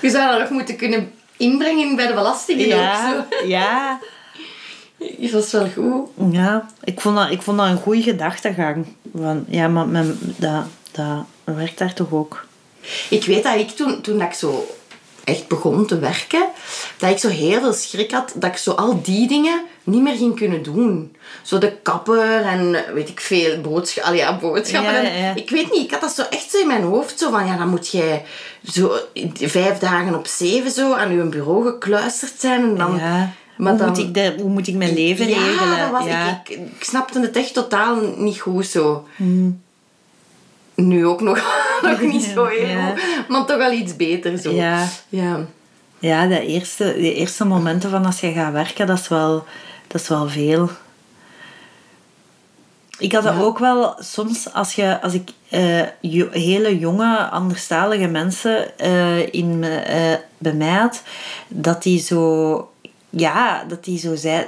Je zou dat nog moeten kunnen inbrengen bij de belastingen Ja, ook. Zo. ja. Dat is wel goed. Ja, ik vond dat, ik vond dat een goede gedachtegang. Van, ja, maar mijn, dat, dat werkt daar toch ook? Ik weet dat ik toen, toen ik zo echt begon te werken, dat ik zo heel veel schrik had dat ik zo al die dingen niet meer ging kunnen doen. Zo de kapper en weet ik veel, allee, ja, boodschappen. Ja, en- ja. Ik weet niet, ik had dat zo echt zo in mijn hoofd. Zo van, ja, dan moet jij zo vijf dagen op zeven zo aan je bureau gekluisterd zijn. En dan, maar hoe, dan- moet ik de, hoe moet ik mijn leven ja, regelen? Dat was. Ik, ik, ik snapte het echt totaal niet goed zo. Hmm. Nu ook nog, nog niet zo heel Ja. goed, maar toch al iets beter zo. Ja. ja. Ja, de eerste, de eerste momenten van als je gaat werken, dat is wel, dat is wel veel. Ik had dat Ja. ook wel soms als, je, als ik jo- hele jonge, anderstalige mensen eh, in, me- eh, bij mij had, dat die zo, ja, dat die zo zei,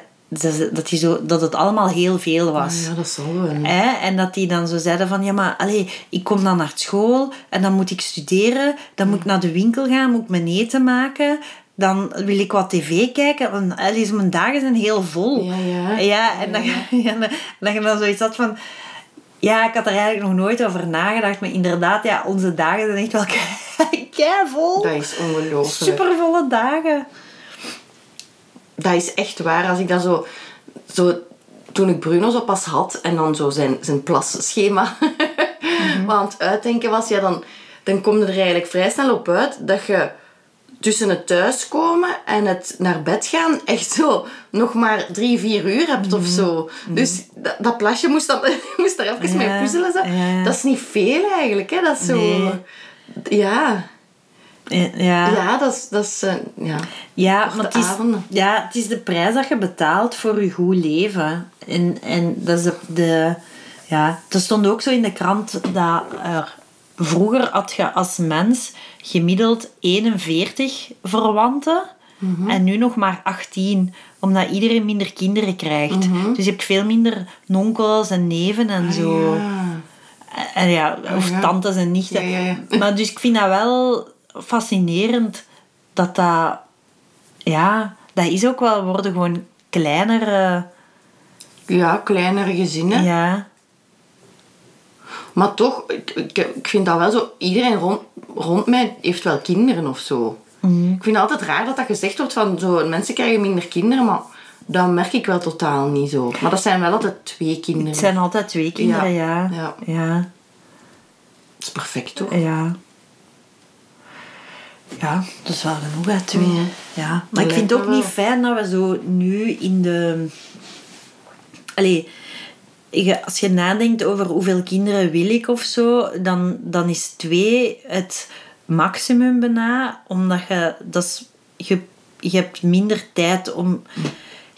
dat, die zo, dat het allemaal heel veel was. Ja, dat zal wel. Hè? En dat die dan zo zeiden van, ja maar, allee, ik kom dan naar school en dan moet ik studeren, dan moet ik naar de winkel gaan, moet ik mijn eten maken, dan wil ik wat tv kijken, want allee, mijn dagen zijn heel vol. Ja, ja. Ja, en dan, ja, dan, dat je dan zoiets had van, ja, ik had er eigenlijk nog nooit over nagedacht, maar inderdaad, ja, onze dagen zijn echt wel kei vol. Dat is ongelooflijk. Supervolle dagen. Dat is echt waar. Als ik dat zo... zo toen ik Bruno zo pas had en dan zo zijn, zijn plasschema wat aan het uitdenken was, ja, dan, dan kom je er eigenlijk vrij snel op uit dat je tussen het thuiskomen en het naar bed gaan echt zo nog maar drie, vier uur hebt of zo. Dus dat, dat plasje moest, dan, moest daar even mee puzzelen. Zo. ja. Dat is niet veel eigenlijk. Hè? Dat is zo... Nee. Ja. Ja. Ja, dat is... Dat is eh, ja. Ja, maar het is, ja, het is de prijs dat je betaalt voor je goed leven. En, en dat is de, de... Ja, er stond ook zo in de krant dat er... Vroeger had je als mens gemiddeld 41 verwanten. Mhm. En nu nog maar 18. Omdat iedereen minder kinderen krijgt. Dus je hebt veel minder nonkels en neven en zo. Mhm. Ah, Ja. En ja, of ja. tantes en nichten. Ja. Maar dus ik vind dat wel fascinerend dat dat... Ja, dat is ook wel worden gewoon kleinere... Ja, kleinere gezinnen. Ja. Maar toch, ik, ik, vind dat wel zo... Iedereen rond, rond mij heeft wel kinderen of zo. Mhm. Ik vind het altijd raar dat dat gezegd wordt van... Zo, mensen krijgen minder kinderen, maar... Dat merk ik wel totaal niet zo. Maar dat zijn wel altijd twee kinderen. Het zijn altijd twee kinderen, ja. Ja. Ja. Dat is perfect, toch? Ja. Ja, dat is wel genoeg, hè, twee. Mhm. Ja. Maar ik vind het ook niet fijn dat we zo nu in de... Allee, als je nadenkt over hoeveel kinderen wil ik of zo, dan, dan is twee het maximum bijna. Omdat je... Dat is, je, je hebt minder tijd om...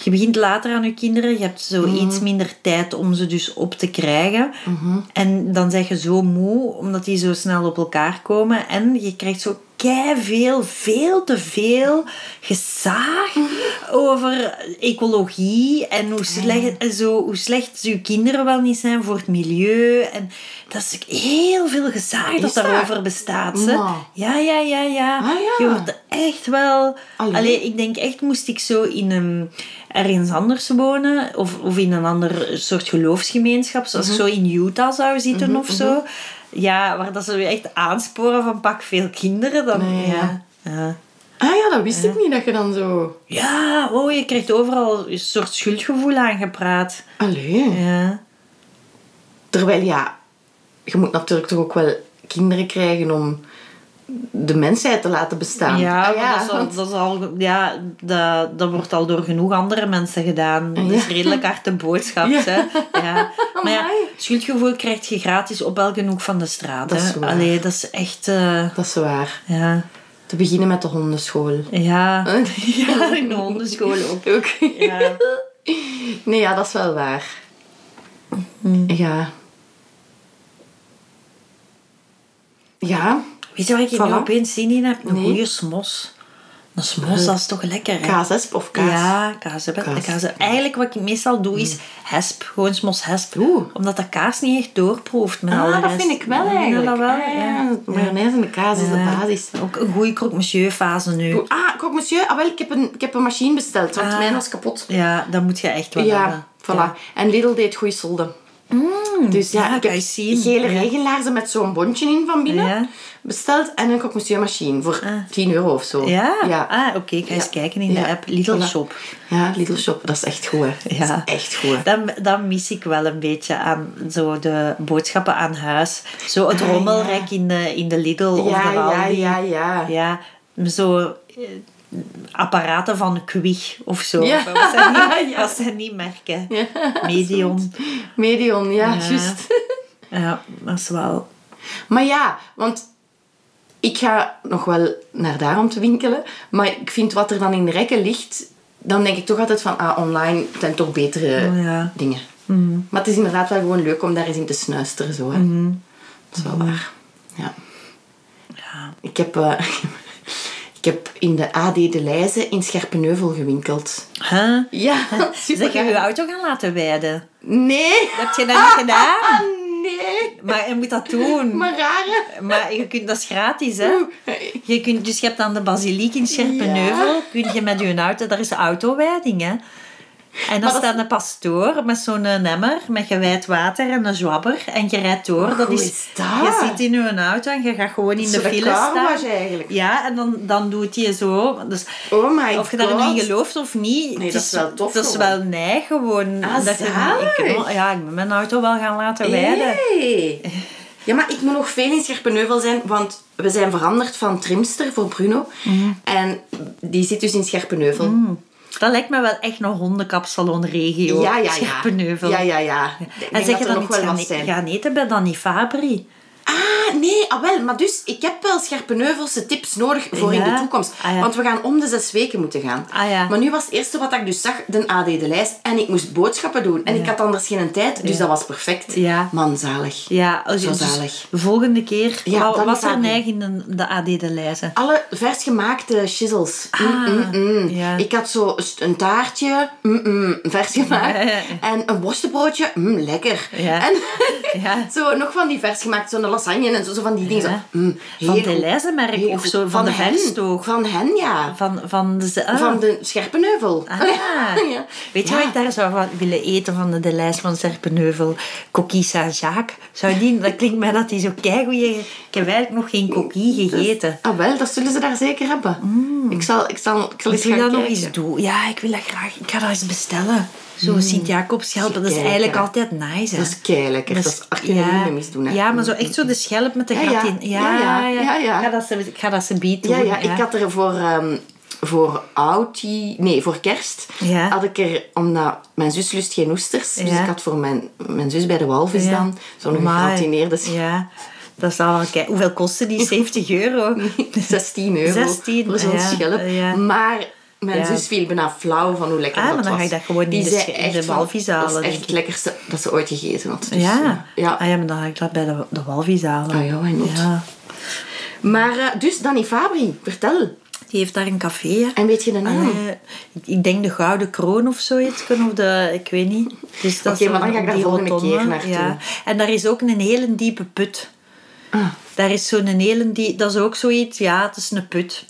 Je begint later aan je kinderen, je hebt zo iets minder tijd om ze dus op te krijgen. En dan zeg je zo moe, omdat die zo snel op elkaar komen. En je krijgt zo kei veel, veel te veel gezaag over ecologie en hoe slecht, en zo, hoe slecht uw kinderen wel niet zijn voor het milieu. En dat is heel veel gezaag dat dat? daarover bestaat. Maar. Ja, ja, ja, ja. Ah, ja. Je wordt echt wel... Allee. Ik denk echt, moest ik zo in een, ergens anders wonen, of, of in een ander soort geloofsgemeenschap, zoals Mhm. zo in Utah zou zitten of zo. Ja, waar dat ze je echt aansporen van pak veel kinderen. Dan, Nee, ja. Ja. Ah ja, dat wist ik niet, dat je dan zo... ja, oh, je krijgt overal een soort schuldgevoel aangepraat. Allee. Ja. Terwijl, ja, je moet natuurlijk toch ook wel kinderen krijgen om de mensheid te laten bestaan. Ja, Ah, maar dat, is al, want- dat, is al, ja dat, dat wordt al door genoeg andere mensen gedaan. Dat is Ja. redelijk harte boodschap. Ja. Hè? Ja. Maar ja, Amai. schuldgevoel krijg je gratis op elke hoek van de straat. Dat is hè. waar. Allee, dat is echt... eh, Dat is waar. ja. Te beginnen met de hondenschool. Ja. ja, in de hondenschool ook. Ook. Ja. Nee, ja, dat is wel waar. Ja. Ja, Weet je waar ik nu Voilà. opeens zin in heb? Een Nee. goede smos. Een smos, dat is toch lekker, hè? kaasesp of kaas. Ja, kaas. hè. Kaas. Kaas. Eigenlijk wat ik meestal doe is hesp. Gewoon smos hesp. Oeh. Omdat de kaas niet echt doorproeft met Ah, dat vind ik wel eigenlijk. dat wel? Ah, ja. De mayonaise en de kaas is de Ja. basis. Ook een goede croque monsieur fase nu. Ah, kok monsieur. Ah, wel, ik heb een, ik heb een machine besteld, want Ah. mijn was kapot. Ja, dat moet je echt wel Ja, hebben. voilà. En Lidl deed goede solden. Dus ja, ja, ik heb gele regenlaarzen met zo'n bondje in van binnen Ja. besteld. En een croque monsieur machine voor Ah. 10 euro of zo. Ja? Ja, Ah, oké. Ik ga eens kijken in de app. Little Voilà. Shop. Ja, Lidl Shop. Dat is echt goed, hè. Ja. Dat is echt goed. Dat, dat mis ik wel een beetje aan zo de boodschappen aan huis. Zo het Ah, rommelrek in, de, in de Lidl of Ja, ja, ja, ja. Ja, zo eh, apparaten van Quich of zo. Ja. Wat zijn niet, Ja. niet merken? Ja. Medion. Medion, ja, Ja. juist. Ja, dat is wel... Maar ja, want ik ga nog wel naar daar om te winkelen. Maar ik vind wat er dan in de rekken ligt, dan denk ik toch altijd van, ah, online zijn toch betere Oh, ja. dingen. Maar het is inderdaad wel gewoon leuk om daar eens in te snuisteren. Zo, hè. Dat is wel waar. Ja. Ja. Ik heb, eh, heb in de AD De Leize in Scherpenheuvel gewinkeld. Huh? Ja, super. Zeg je je auto gaan laten wijden? Nee. Heb je dat niet gedaan? Ah, nee. Maar je moet dat doen. Maar rare. Maar je kunt, dat is gratis, hè? Je kunt, dus je hebt dan de basiliek in Scherpenheuvel. Kun je met je auto... Daar is de autowijding, hè? En dan staat een pastoor met zo'n emmer met gewijd water en een zwabber. En je rijdt door. Dat is, is dat? Je zit in je auto en je gaat gewoon in de file staan. eigenlijk. Ja, en dan, dan doet hij zo. Dus Oh my of je daarin gelooft of niet. Nee, het dat is wel tof Dat is gewoon. wel nee, gewoon. Ah, dat je, ik, ja, ik ben mijn auto wel gaan laten wijden. Hey. Ja, maar ik moet nog veel in Scherpenheuvel zijn, want we zijn veranderd van trimster voor Bruno. Mhm. En die zit dus in Scherpenheuvel. Dat lijkt me wel echt nog hondenkapsalon-regio. Ja, ja, ja. Ja, ja, ja. En zeg je dan nog iets wel gaan, gaan eten bij Danny Fabri? Ah, nee, ah wel. Maar dus, ik heb wel Scherpenheuvelse tips nodig voor in de toekomst. Ah, ja. Want we gaan om de zes weken moeten gaan. Ah, ja. Maar nu was het eerste wat ik dus zag, de AD de lijst. En ik moest boodschappen doen. En ik had anders geen tijd, dus dat was perfect. Ja. Man, zalig. Ja, als Zo dus zalig. de volgende keer. Ja, wat was er neig in de, de AD de lijzen? Alle vers gemaakte shizzles. Mm, Ah, mm, mm. ja. Ik had zo een taartje, mm, mm, vers gemaakt. En een worstenbroodje, mm, lekker. Ja. En Ja. zo nog van die vers gemaakt, zo'n lasagne en zo, zo van die dingen. Zo, mm, Van de goed. lijzenmerk Heel of zo, van de hen. verstoog. Van hen, ja. Van, van de... ah. Van de Scherpenheuvel. Ah. Ja. Weet je wat ik daar zou van willen eten van de, de lijst van Serpenheuvel? Coquille Saint-Jacques. Zou die, dat klinkt mij dat die zo keigoeie... Ik heb eigenlijk nog geen coquille gegeten. Ah, wel, dat zullen ze daar zeker hebben. Ik, zal, ik, zal, ik zal Ik eens wil gaan dat nog kijken. eens doen. Ja, ik wil dat graag. Ik ga dat eens bestellen. Zo Sint-Jacobsschelpen, dat is eigenlijk altijd nice. Hè? Dat is kei lekker. Dat is meer misdoen. Hè. Ja, maar zo echt zo de schelp met de gat ja. in. Ja, ja. Ja, ja. Ik ga dat ze, ik ga dat ze beet doen. Ja, ja, ik had er voor, ehm voor Audi, nee, voor kerst, Ja. had ik er, omdat mijn zus lust geen oesters, dus ik had voor mijn, mijn zus bij de walvis Ja. dan zo'n gegratineerde Ja, dat is al Hoeveel kostte die? 70 euro? 16 euro 16, voor zo'n schelp. Maar mijn Ja. zus viel bijna flauw van hoe lekker Ah, dat maar dan was. ga ik dat gewoon in Die in de van, walvis halen, Dat is echt het lekkerste dat ze ooit gegeten had. Dus, Ja. eh, ja. Ah ja, maar dan ga ik dat bij de, de walvis halen. Ah ja? Ja. Maar, eh, dus Danny Fabri, vertel. Die heeft daar een café. hè. En weet je de naam? Eh, ik- denk de Gouden Kroon of zoiets. Of de, ik weet niet. Dus dat Oké, maar dan ga ik daar volgende rotonde, keer naartoe. Ja. En daar is ook een hele diepe put. Ah. Daar is zo'n hele die, dat is ook zoiets, ja, het is een put.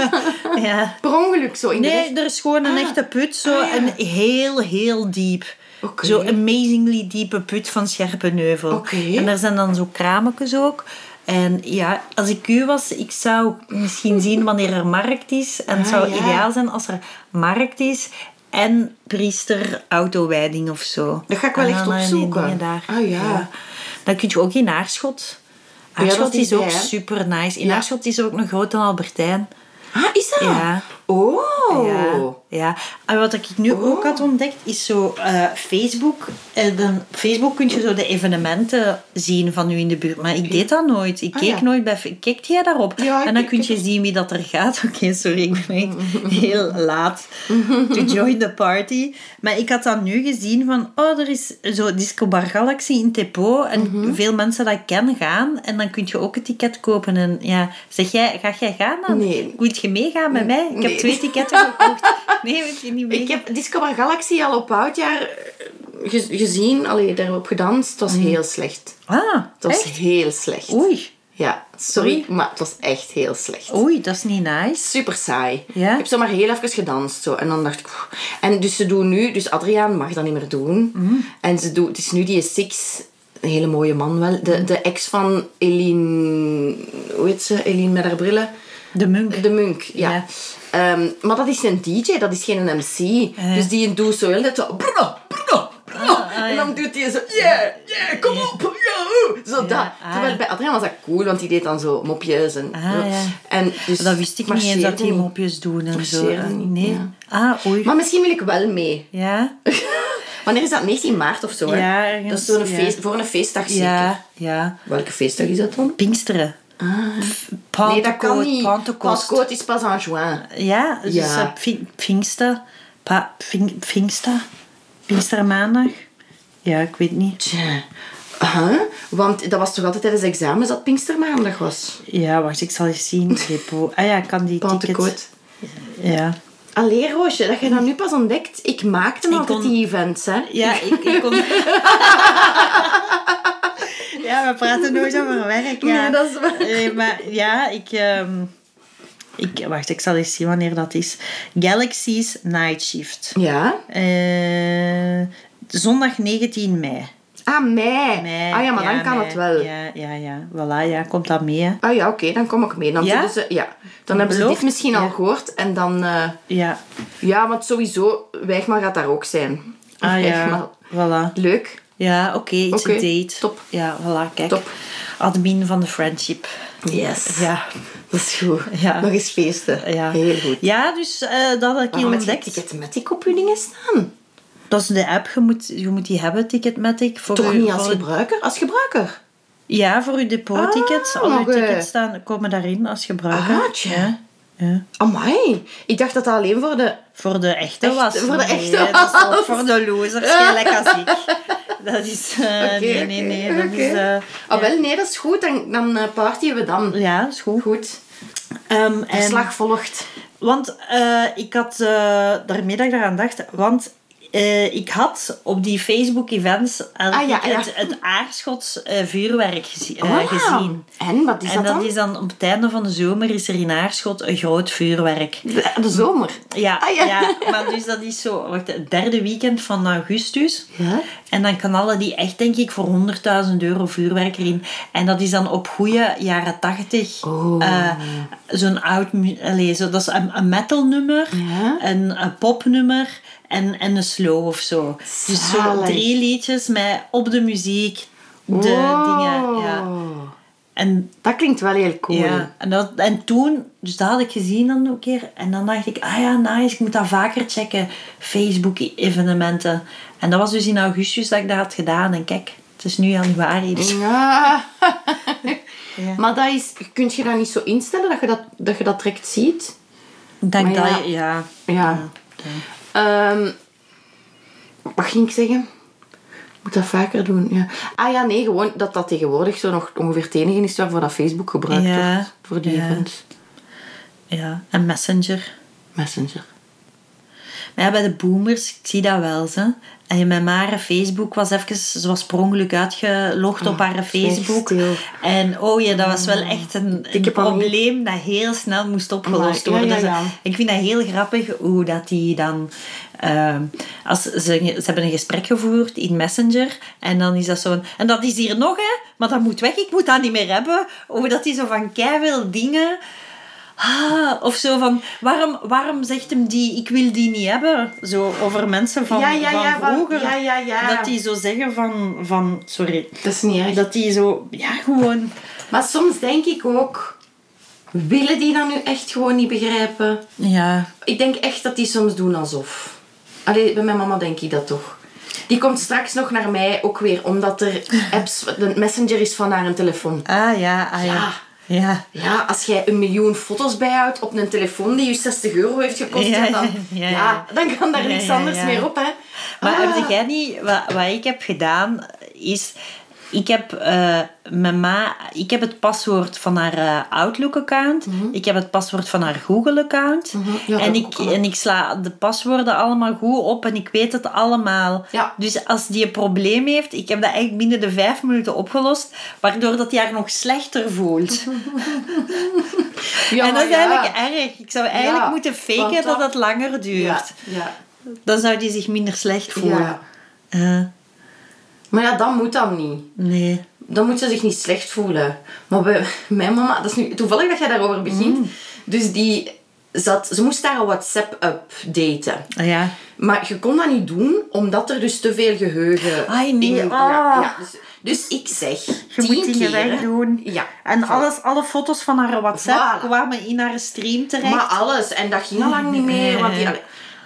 ja. Per ongeluk zo in de Nee, er is gewoon een echte put, zo Ah, ja. en heel, heel diep. Oké. Zo amazingly diepe put van Scherpenheuvel. Oké. En daar zijn dan zo krametjes ook. En ja, als ik u was, ik zou misschien zien wanneer er markt is. En het Ah, zou ja. ideaal zijn als er markt is en priester autowijding of zo. Dat ga ik wel echt eh, opzoeken. Daar. Ah, ja. Dan kun je ook in Aarschot. Is Aarschot is, ook super nice. In Ja. Aarschot is ook nog groot dan Albertijn. Ah, is dat? Ja. Oh. Ja, ja. En wat ik nu ook had ontdekt, is zo eh, Facebook. En dan, Facebook kun je zo de evenementen zien van u in de buurt. Maar ik deed dat nooit. Ik Ah, keek ja. nooit bij... Keek jij daarop? Ja, en dan kun je zien wie dat er gaat. Oké, sorry, ik ben echt heel laat to join the party. Maar ik had dan nu gezien van... Oh, er is zo Disco Bar Galaxy in Tepo. En Mhm. veel mensen dat ik ken gaan. En dan kun je ook een ticket kopen. En ja, zeg jij, ga jij gaan dan? Nee. Moet je meegaan met mij? Ik heb Twee ticketten gekocht. Nee, moet je niet mee? Ik heb Discover Galaxy al op oudjaar eh, ge- gezien. Allee, daarop gedanst. Het was heel slecht. Ah, Het was echt? heel slecht. Oei. Ja, sorry, Oei. maar het was echt heel slecht. Oei, dat is niet nice. Super saai. Ja? Ik heb zomaar heel even gedanst. Zo. En dan dacht ik... "Pff." En dus ze doen nu... Dus Adriaan mag dat niet meer doen. Mhm. En ze doen... Het is nu die Six... Een hele mooie man wel. De, de ex van Eline... Hoe heet ze? Eline met haar brillen. De munk. De Munk, ja. Ja. Ehm, maar dat is een DJ, dat is geen MC. Dus die doet zo heel net zo... Ah, ah, En dan doet hij zo... Yeah, yeah, kom op. Zo dat. ah. Terwijl bij Adriaan was dat cool, want die deed dan zo mopjes en Ah, ja. En dus Dat wist ik niet eens dat niet. mopjes doen en zo. Niet, Nee. Ah, oei. Maar misschien wil ik wel mee. Ja? Wanneer is dat? 19 maart of zo, hè? Ja, ergens, Dat is zo'n feest, voor een feestdag zeker. Ja, ja. Welke feestdag is dat dan? Pinksteren. Ah. Nee, dat kan Pentecost, niet. Pentecost. Pentecost is pas en juin. Ja, dus Ja. Pink- Pinkster. Pa, Pink, Pinkster. Pinkstermaandag. Ja, ik weet niet. Tja. Huh? Want dat was toch altijd tijdens examens dat Pinkstermaandag was? Ja, wacht, ik zal eens zien. Ah ja, ik kan die. Pentecost. Ja. Allee, Roosje, dat je dat nu pas ontdekt. Ik maakte Ik altijd kon- die events, hè. Ja, ik, ik kon... ja, we praten nooit over werk. Ja. Nee, dat is waar. Nee, maar ja, ik, ehm, ik... Wacht, ik zal eens zien wanneer dat is. Galaxy's Night Shift. Ja. Eh, zondag 19 mei. Ah, mei. Mei, ah ja, maar dan kan mei. het wel. Ja, ja, ja. Voilà, ja. Komt dat mee, hè? Ah ja, oké, dan kom ik mee. Dan, Ja? ze, ja. dan hebben ze dit misschien al gehoord. En dan... eh, Ja. ja, want sowieso, Wijgmaal gaat daar ook zijn. Ah ja, voilà. Leuk. Ja, oké, it's Oké, a date. top. Ja, voilà, kijk. Top. Admin van de friendship. Yes. Ja. Dat is goed. Ja. Nog eens feesten. Ja. Heel goed. Ja, dus eh, dat had ik hier ontdekt. Ticketmatic op je dingen staan? Dat is de app, je moet, je moet die hebben, Ticketmatic. Voor Toch niet als gebruiker? Als gebruiker? Ja, voor uw depottickets. Ah, Al uw nog, eh. tickets staan, komen daarin als gebruiker. Ah, tja. Ja. ja. Amai. Ik dacht dat dat alleen voor de... Voor de echte Echt, was. voor de Nee, echte dat is was. voor de losers, gelijk als ik. Dat is... eh, nee, nee, nee. Dat oké. is... Ah, wel, nee, dat is goed. Dan, dan eh, partyen we dan. ja, dat is goed. Goed. Ehm, en- Verslag volgt. Want eh, ik had uh, daarmee dat ik daaraan dacht, want eh, ik had op die Facebook-events Ah, ja, ik ja. het, het Aarschots eh, vuurwerk gezi- eh, Ah, gezien. En, wat is en dat dat dan? is dan op het einde van de zomer is er in Aarschot een groot vuurwerk. De, de zomer. Ja, Ah, ja. maar dus dat is zo, wacht, het derde weekend van augustus. Ja? En dan knallen die echt, denk ik, voor 100.000 euro vuurwerk erin. En dat is dan op goede jaren 80. Oh. eh, Zo'n oud... Allee, zo, dat is een, een metalnummer, Ja. een, een popnummer en, en een slow of zo. Dus zo drie liedjes met op de muziek de Wow. dingen. Ja. En Dat klinkt wel heel cool. ja, en, dat, en toen, dus dat had ik gezien dan ook een keer. En dan dacht ik, ah ja, nice, ik moet dat vaker checken. Facebook-evenementen. En dat was dus in augustus dat ik dat had gedaan. En kijk, het is nu januari. Dus. Ja. Ja. Maar dat is, kun je dat niet zo instellen dat je dat, dat, je dat direct ziet? Ik denk Maar dat ja. Ja. Ehm, wat ging ik zeggen? moet dat vaker doen, ja. Ah ja, nee, gewoon dat dat tegenwoordig zo nog ongeveer het enige is waarvoor dat Facebook gebruikt Ja, wordt. Voor die ja. events. Ja, en Messenger. Messenger. Maar ja, bij de boomers, ik zie dat wel. Ze. En mijn mare Facebook was even, ze was per ongeluk uitgelogd op haar Facebook. En oh ja, dat was wel echt een, probleem dat heel snel moest opgelost ja, worden. ja, ja. Dus Ik vind dat heel grappig hoe dat die dan... ehm, als ze, ze hebben een gesprek gevoerd in Messenger en dan is dat zo van, En dat is hier nog, hè. Maar dat moet weg, ik moet dat niet meer hebben. Hoe dat die zo van keiveel dingen... Ah, of zo van, waarom, waarom zegt hem die, ik wil die niet hebben? Zo over mensen van, Ja, ja, van ja, vroeger. ja, ja, ja. Dat die zo zeggen van, van sorry, Dat is niet erg. dat die zo, ja, gewoon... Maar soms denk ik ook... Willen die dat nu echt gewoon niet begrijpen? Ja, Ik denk echt dat die soms doen alsof. Allee, bij mijn mama denk ik dat toch. Die komt straks nog naar mij ook weer, omdat er apps... De messenger is van haar een telefoon. ah ja, ah ja. Ja. Ja, als jij een miljoen foto's bijhoudt op een telefoon die je 60 euro heeft gekost, Ja, dan, ja, dan kan daar niks anders meer op, hè. Maar Ah. heb jij niet... Wat, wat ik heb gedaan, is... Ik heb, mijn ma, ik heb het paswoord van haar eh, Outlook-account. Ik heb het paswoord van haar Google-account. Mhm. Ja, en, ik, ook en ik sla de paswoorden allemaal goed op en ik weet het allemaal. Ja. Dus als die een probleem heeft, ik heb dat eigenlijk binnen de vijf minuten opgelost, waardoor dat hij haar nog slechter voelt. Ja, en dat is eigenlijk erg. Ik zou eigenlijk moeten faken dat dat- het langer duurt. Dan zou die zich minder slecht voelen. ja. Maar ja, dat moet dan niet. nee. Dan moet ze zich niet slecht voelen. Maar bij mijn mama, dat is nu toevallig dat jij daarover begint. Mm. Dus die zat, ze moest haar WhatsApp updaten. Ah, ja. Maar je kon dat niet doen, omdat er dus te veel geheugen Ai, nee. in- Ah. ja, ja, dus, dus ik zeg, Je tien moet dingen keer, wegdoen. Ja. En Voilà. alles, alle foto's van haar WhatsApp Voilà. kwamen in haar stream terecht. Maar alles. En dat ging al lang niet meer. Want die,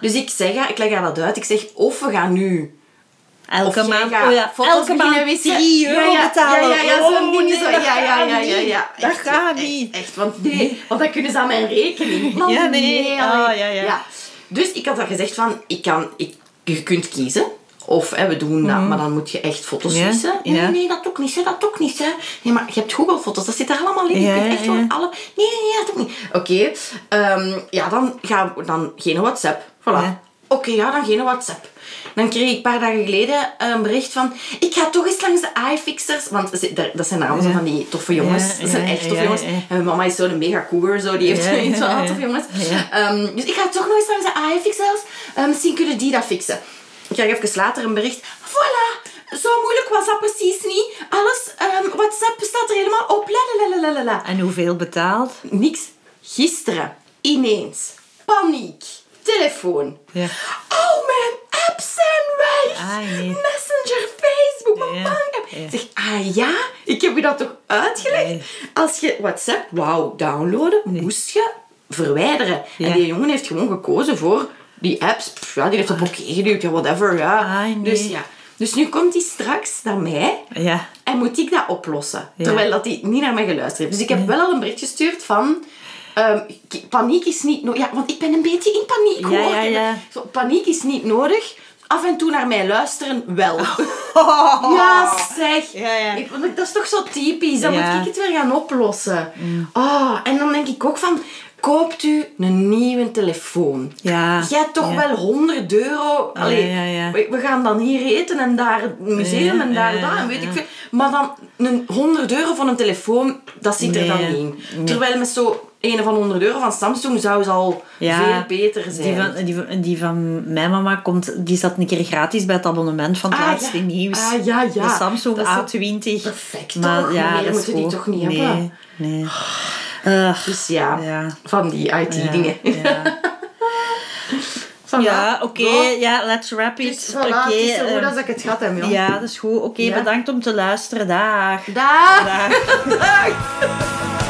dus ik zeg ik leg haar dat uit. Ik zeg, of we gaan nu elke maand, oh ja, foto's elke maand wissen. 3 euro betalen. Ja, ja, ja, zo'n Oh, ding nee, zo. dat Ja, ja, ja, ja, niet. ja. Dat Echt, gaat niet. Echt, want nee, want dan kunnen ze aan mijn rekening. Ja, nee. Ah, ja, ja. Dus ik had dan gezegd van, ik kan, ik, je kunt kiezen. Of hè, we doen dat, maar dan moet je echt foto's Mhm. Ja, wissen. Nee, ja. nee, dat ook niet, hè, dat ook niet. Hè. Nee, maar je hebt Google-foto's, dat zit er allemaal in. Ja, je kunt echt gewoon ja. alle... Nee, nee, nee, dat ook niet. Oké, ehm, ja, dan gaan we dan geen WhatsApp. Voilà. Oké, ja, dan geen WhatsApp. Dan kreeg ik een paar dagen geleden een bericht van... Ik ga toch eens langs de iFixers. Want dat zijn zo Ja. van die toffe jongens. Ja, dat zijn echt toffe jongens. En mijn mama is zo'n mega cougar. Zo. Die heeft Ja, zoiets van ah, toffe jongens. Ehm, dus ik ga toch nog eens langs de iFixers. Uh, misschien kunnen die dat fixen. Ik krijg even later een bericht. Voilà! Zo moeilijk was dat precies niet. Alles, ehm, WhatsApp staat er helemaal op. Lalalala. En hoeveel betaald? Niks. Gisteren, ineens, paniek, telefoon. Ja. Oh, mijn apps zijn weg! Ah, nee. Messenger, Facebook, mijn Ja, bankapp. ja. Zeg, ah ja? Ik heb je dat toch uitgelegd? Nee. Als je WhatsApp wou downloaden, moest je verwijderen. En die jongen heeft gewoon gekozen voor die apps. Pff, ja, die heeft op oké geduwd, ja, whatever. Ja. Ah. Dus ja. Dus nu komt hij straks naar mij Ja. en moet ik dat oplossen. Ja. Terwijl dat hij niet naar mij geluisterd heeft. Dus ik heb wel al een bericht gestuurd van... ehm, paniek is niet nodig. Ja, want ik ben een beetje in paniek Ja, hoor. ja, ja. Zo, paniek is niet nodig. Af en toe naar mij luisteren wel. Oh. Ja, zeg. Ik, want dat is toch zo typisch. Dan moet ik het weer gaan oplossen. Oh, en dan denk ik ook van... Koopt u een nieuwe telefoon. Ja. Jij hebt toch wel 100 euro. Allee. We, we gaan dan hier eten en daar het museum en daar dat en weet ik veel. Maar dan een 100 euro voor een telefoon, dat zit er dan Nee, in. Terwijl met zo een van 100 euro van Samsung zou ze al Ja, veel beter zijn. Die van, die, van, die van mijn mama komt, die zat een keer gratis bij het abonnement van het Ah, laatste ja. nieuws. Ah, ja, ja. De Samsung Dat is A20. perfect, maar, toch? Ja, Meer moeten die toch niet nee, hebben? Nee. Ugh, Dus ja, Ja. van die IT-dingen. Ja, Voilà. ja oké. Ja, let's wrap it. Dus voilà, Oké, het is zo goed ehm, als ik het gehad heb, joh. Ja, dat is goed. Oké, Ja. bedankt om te luisteren. Dag. Dag! Dag. Dag!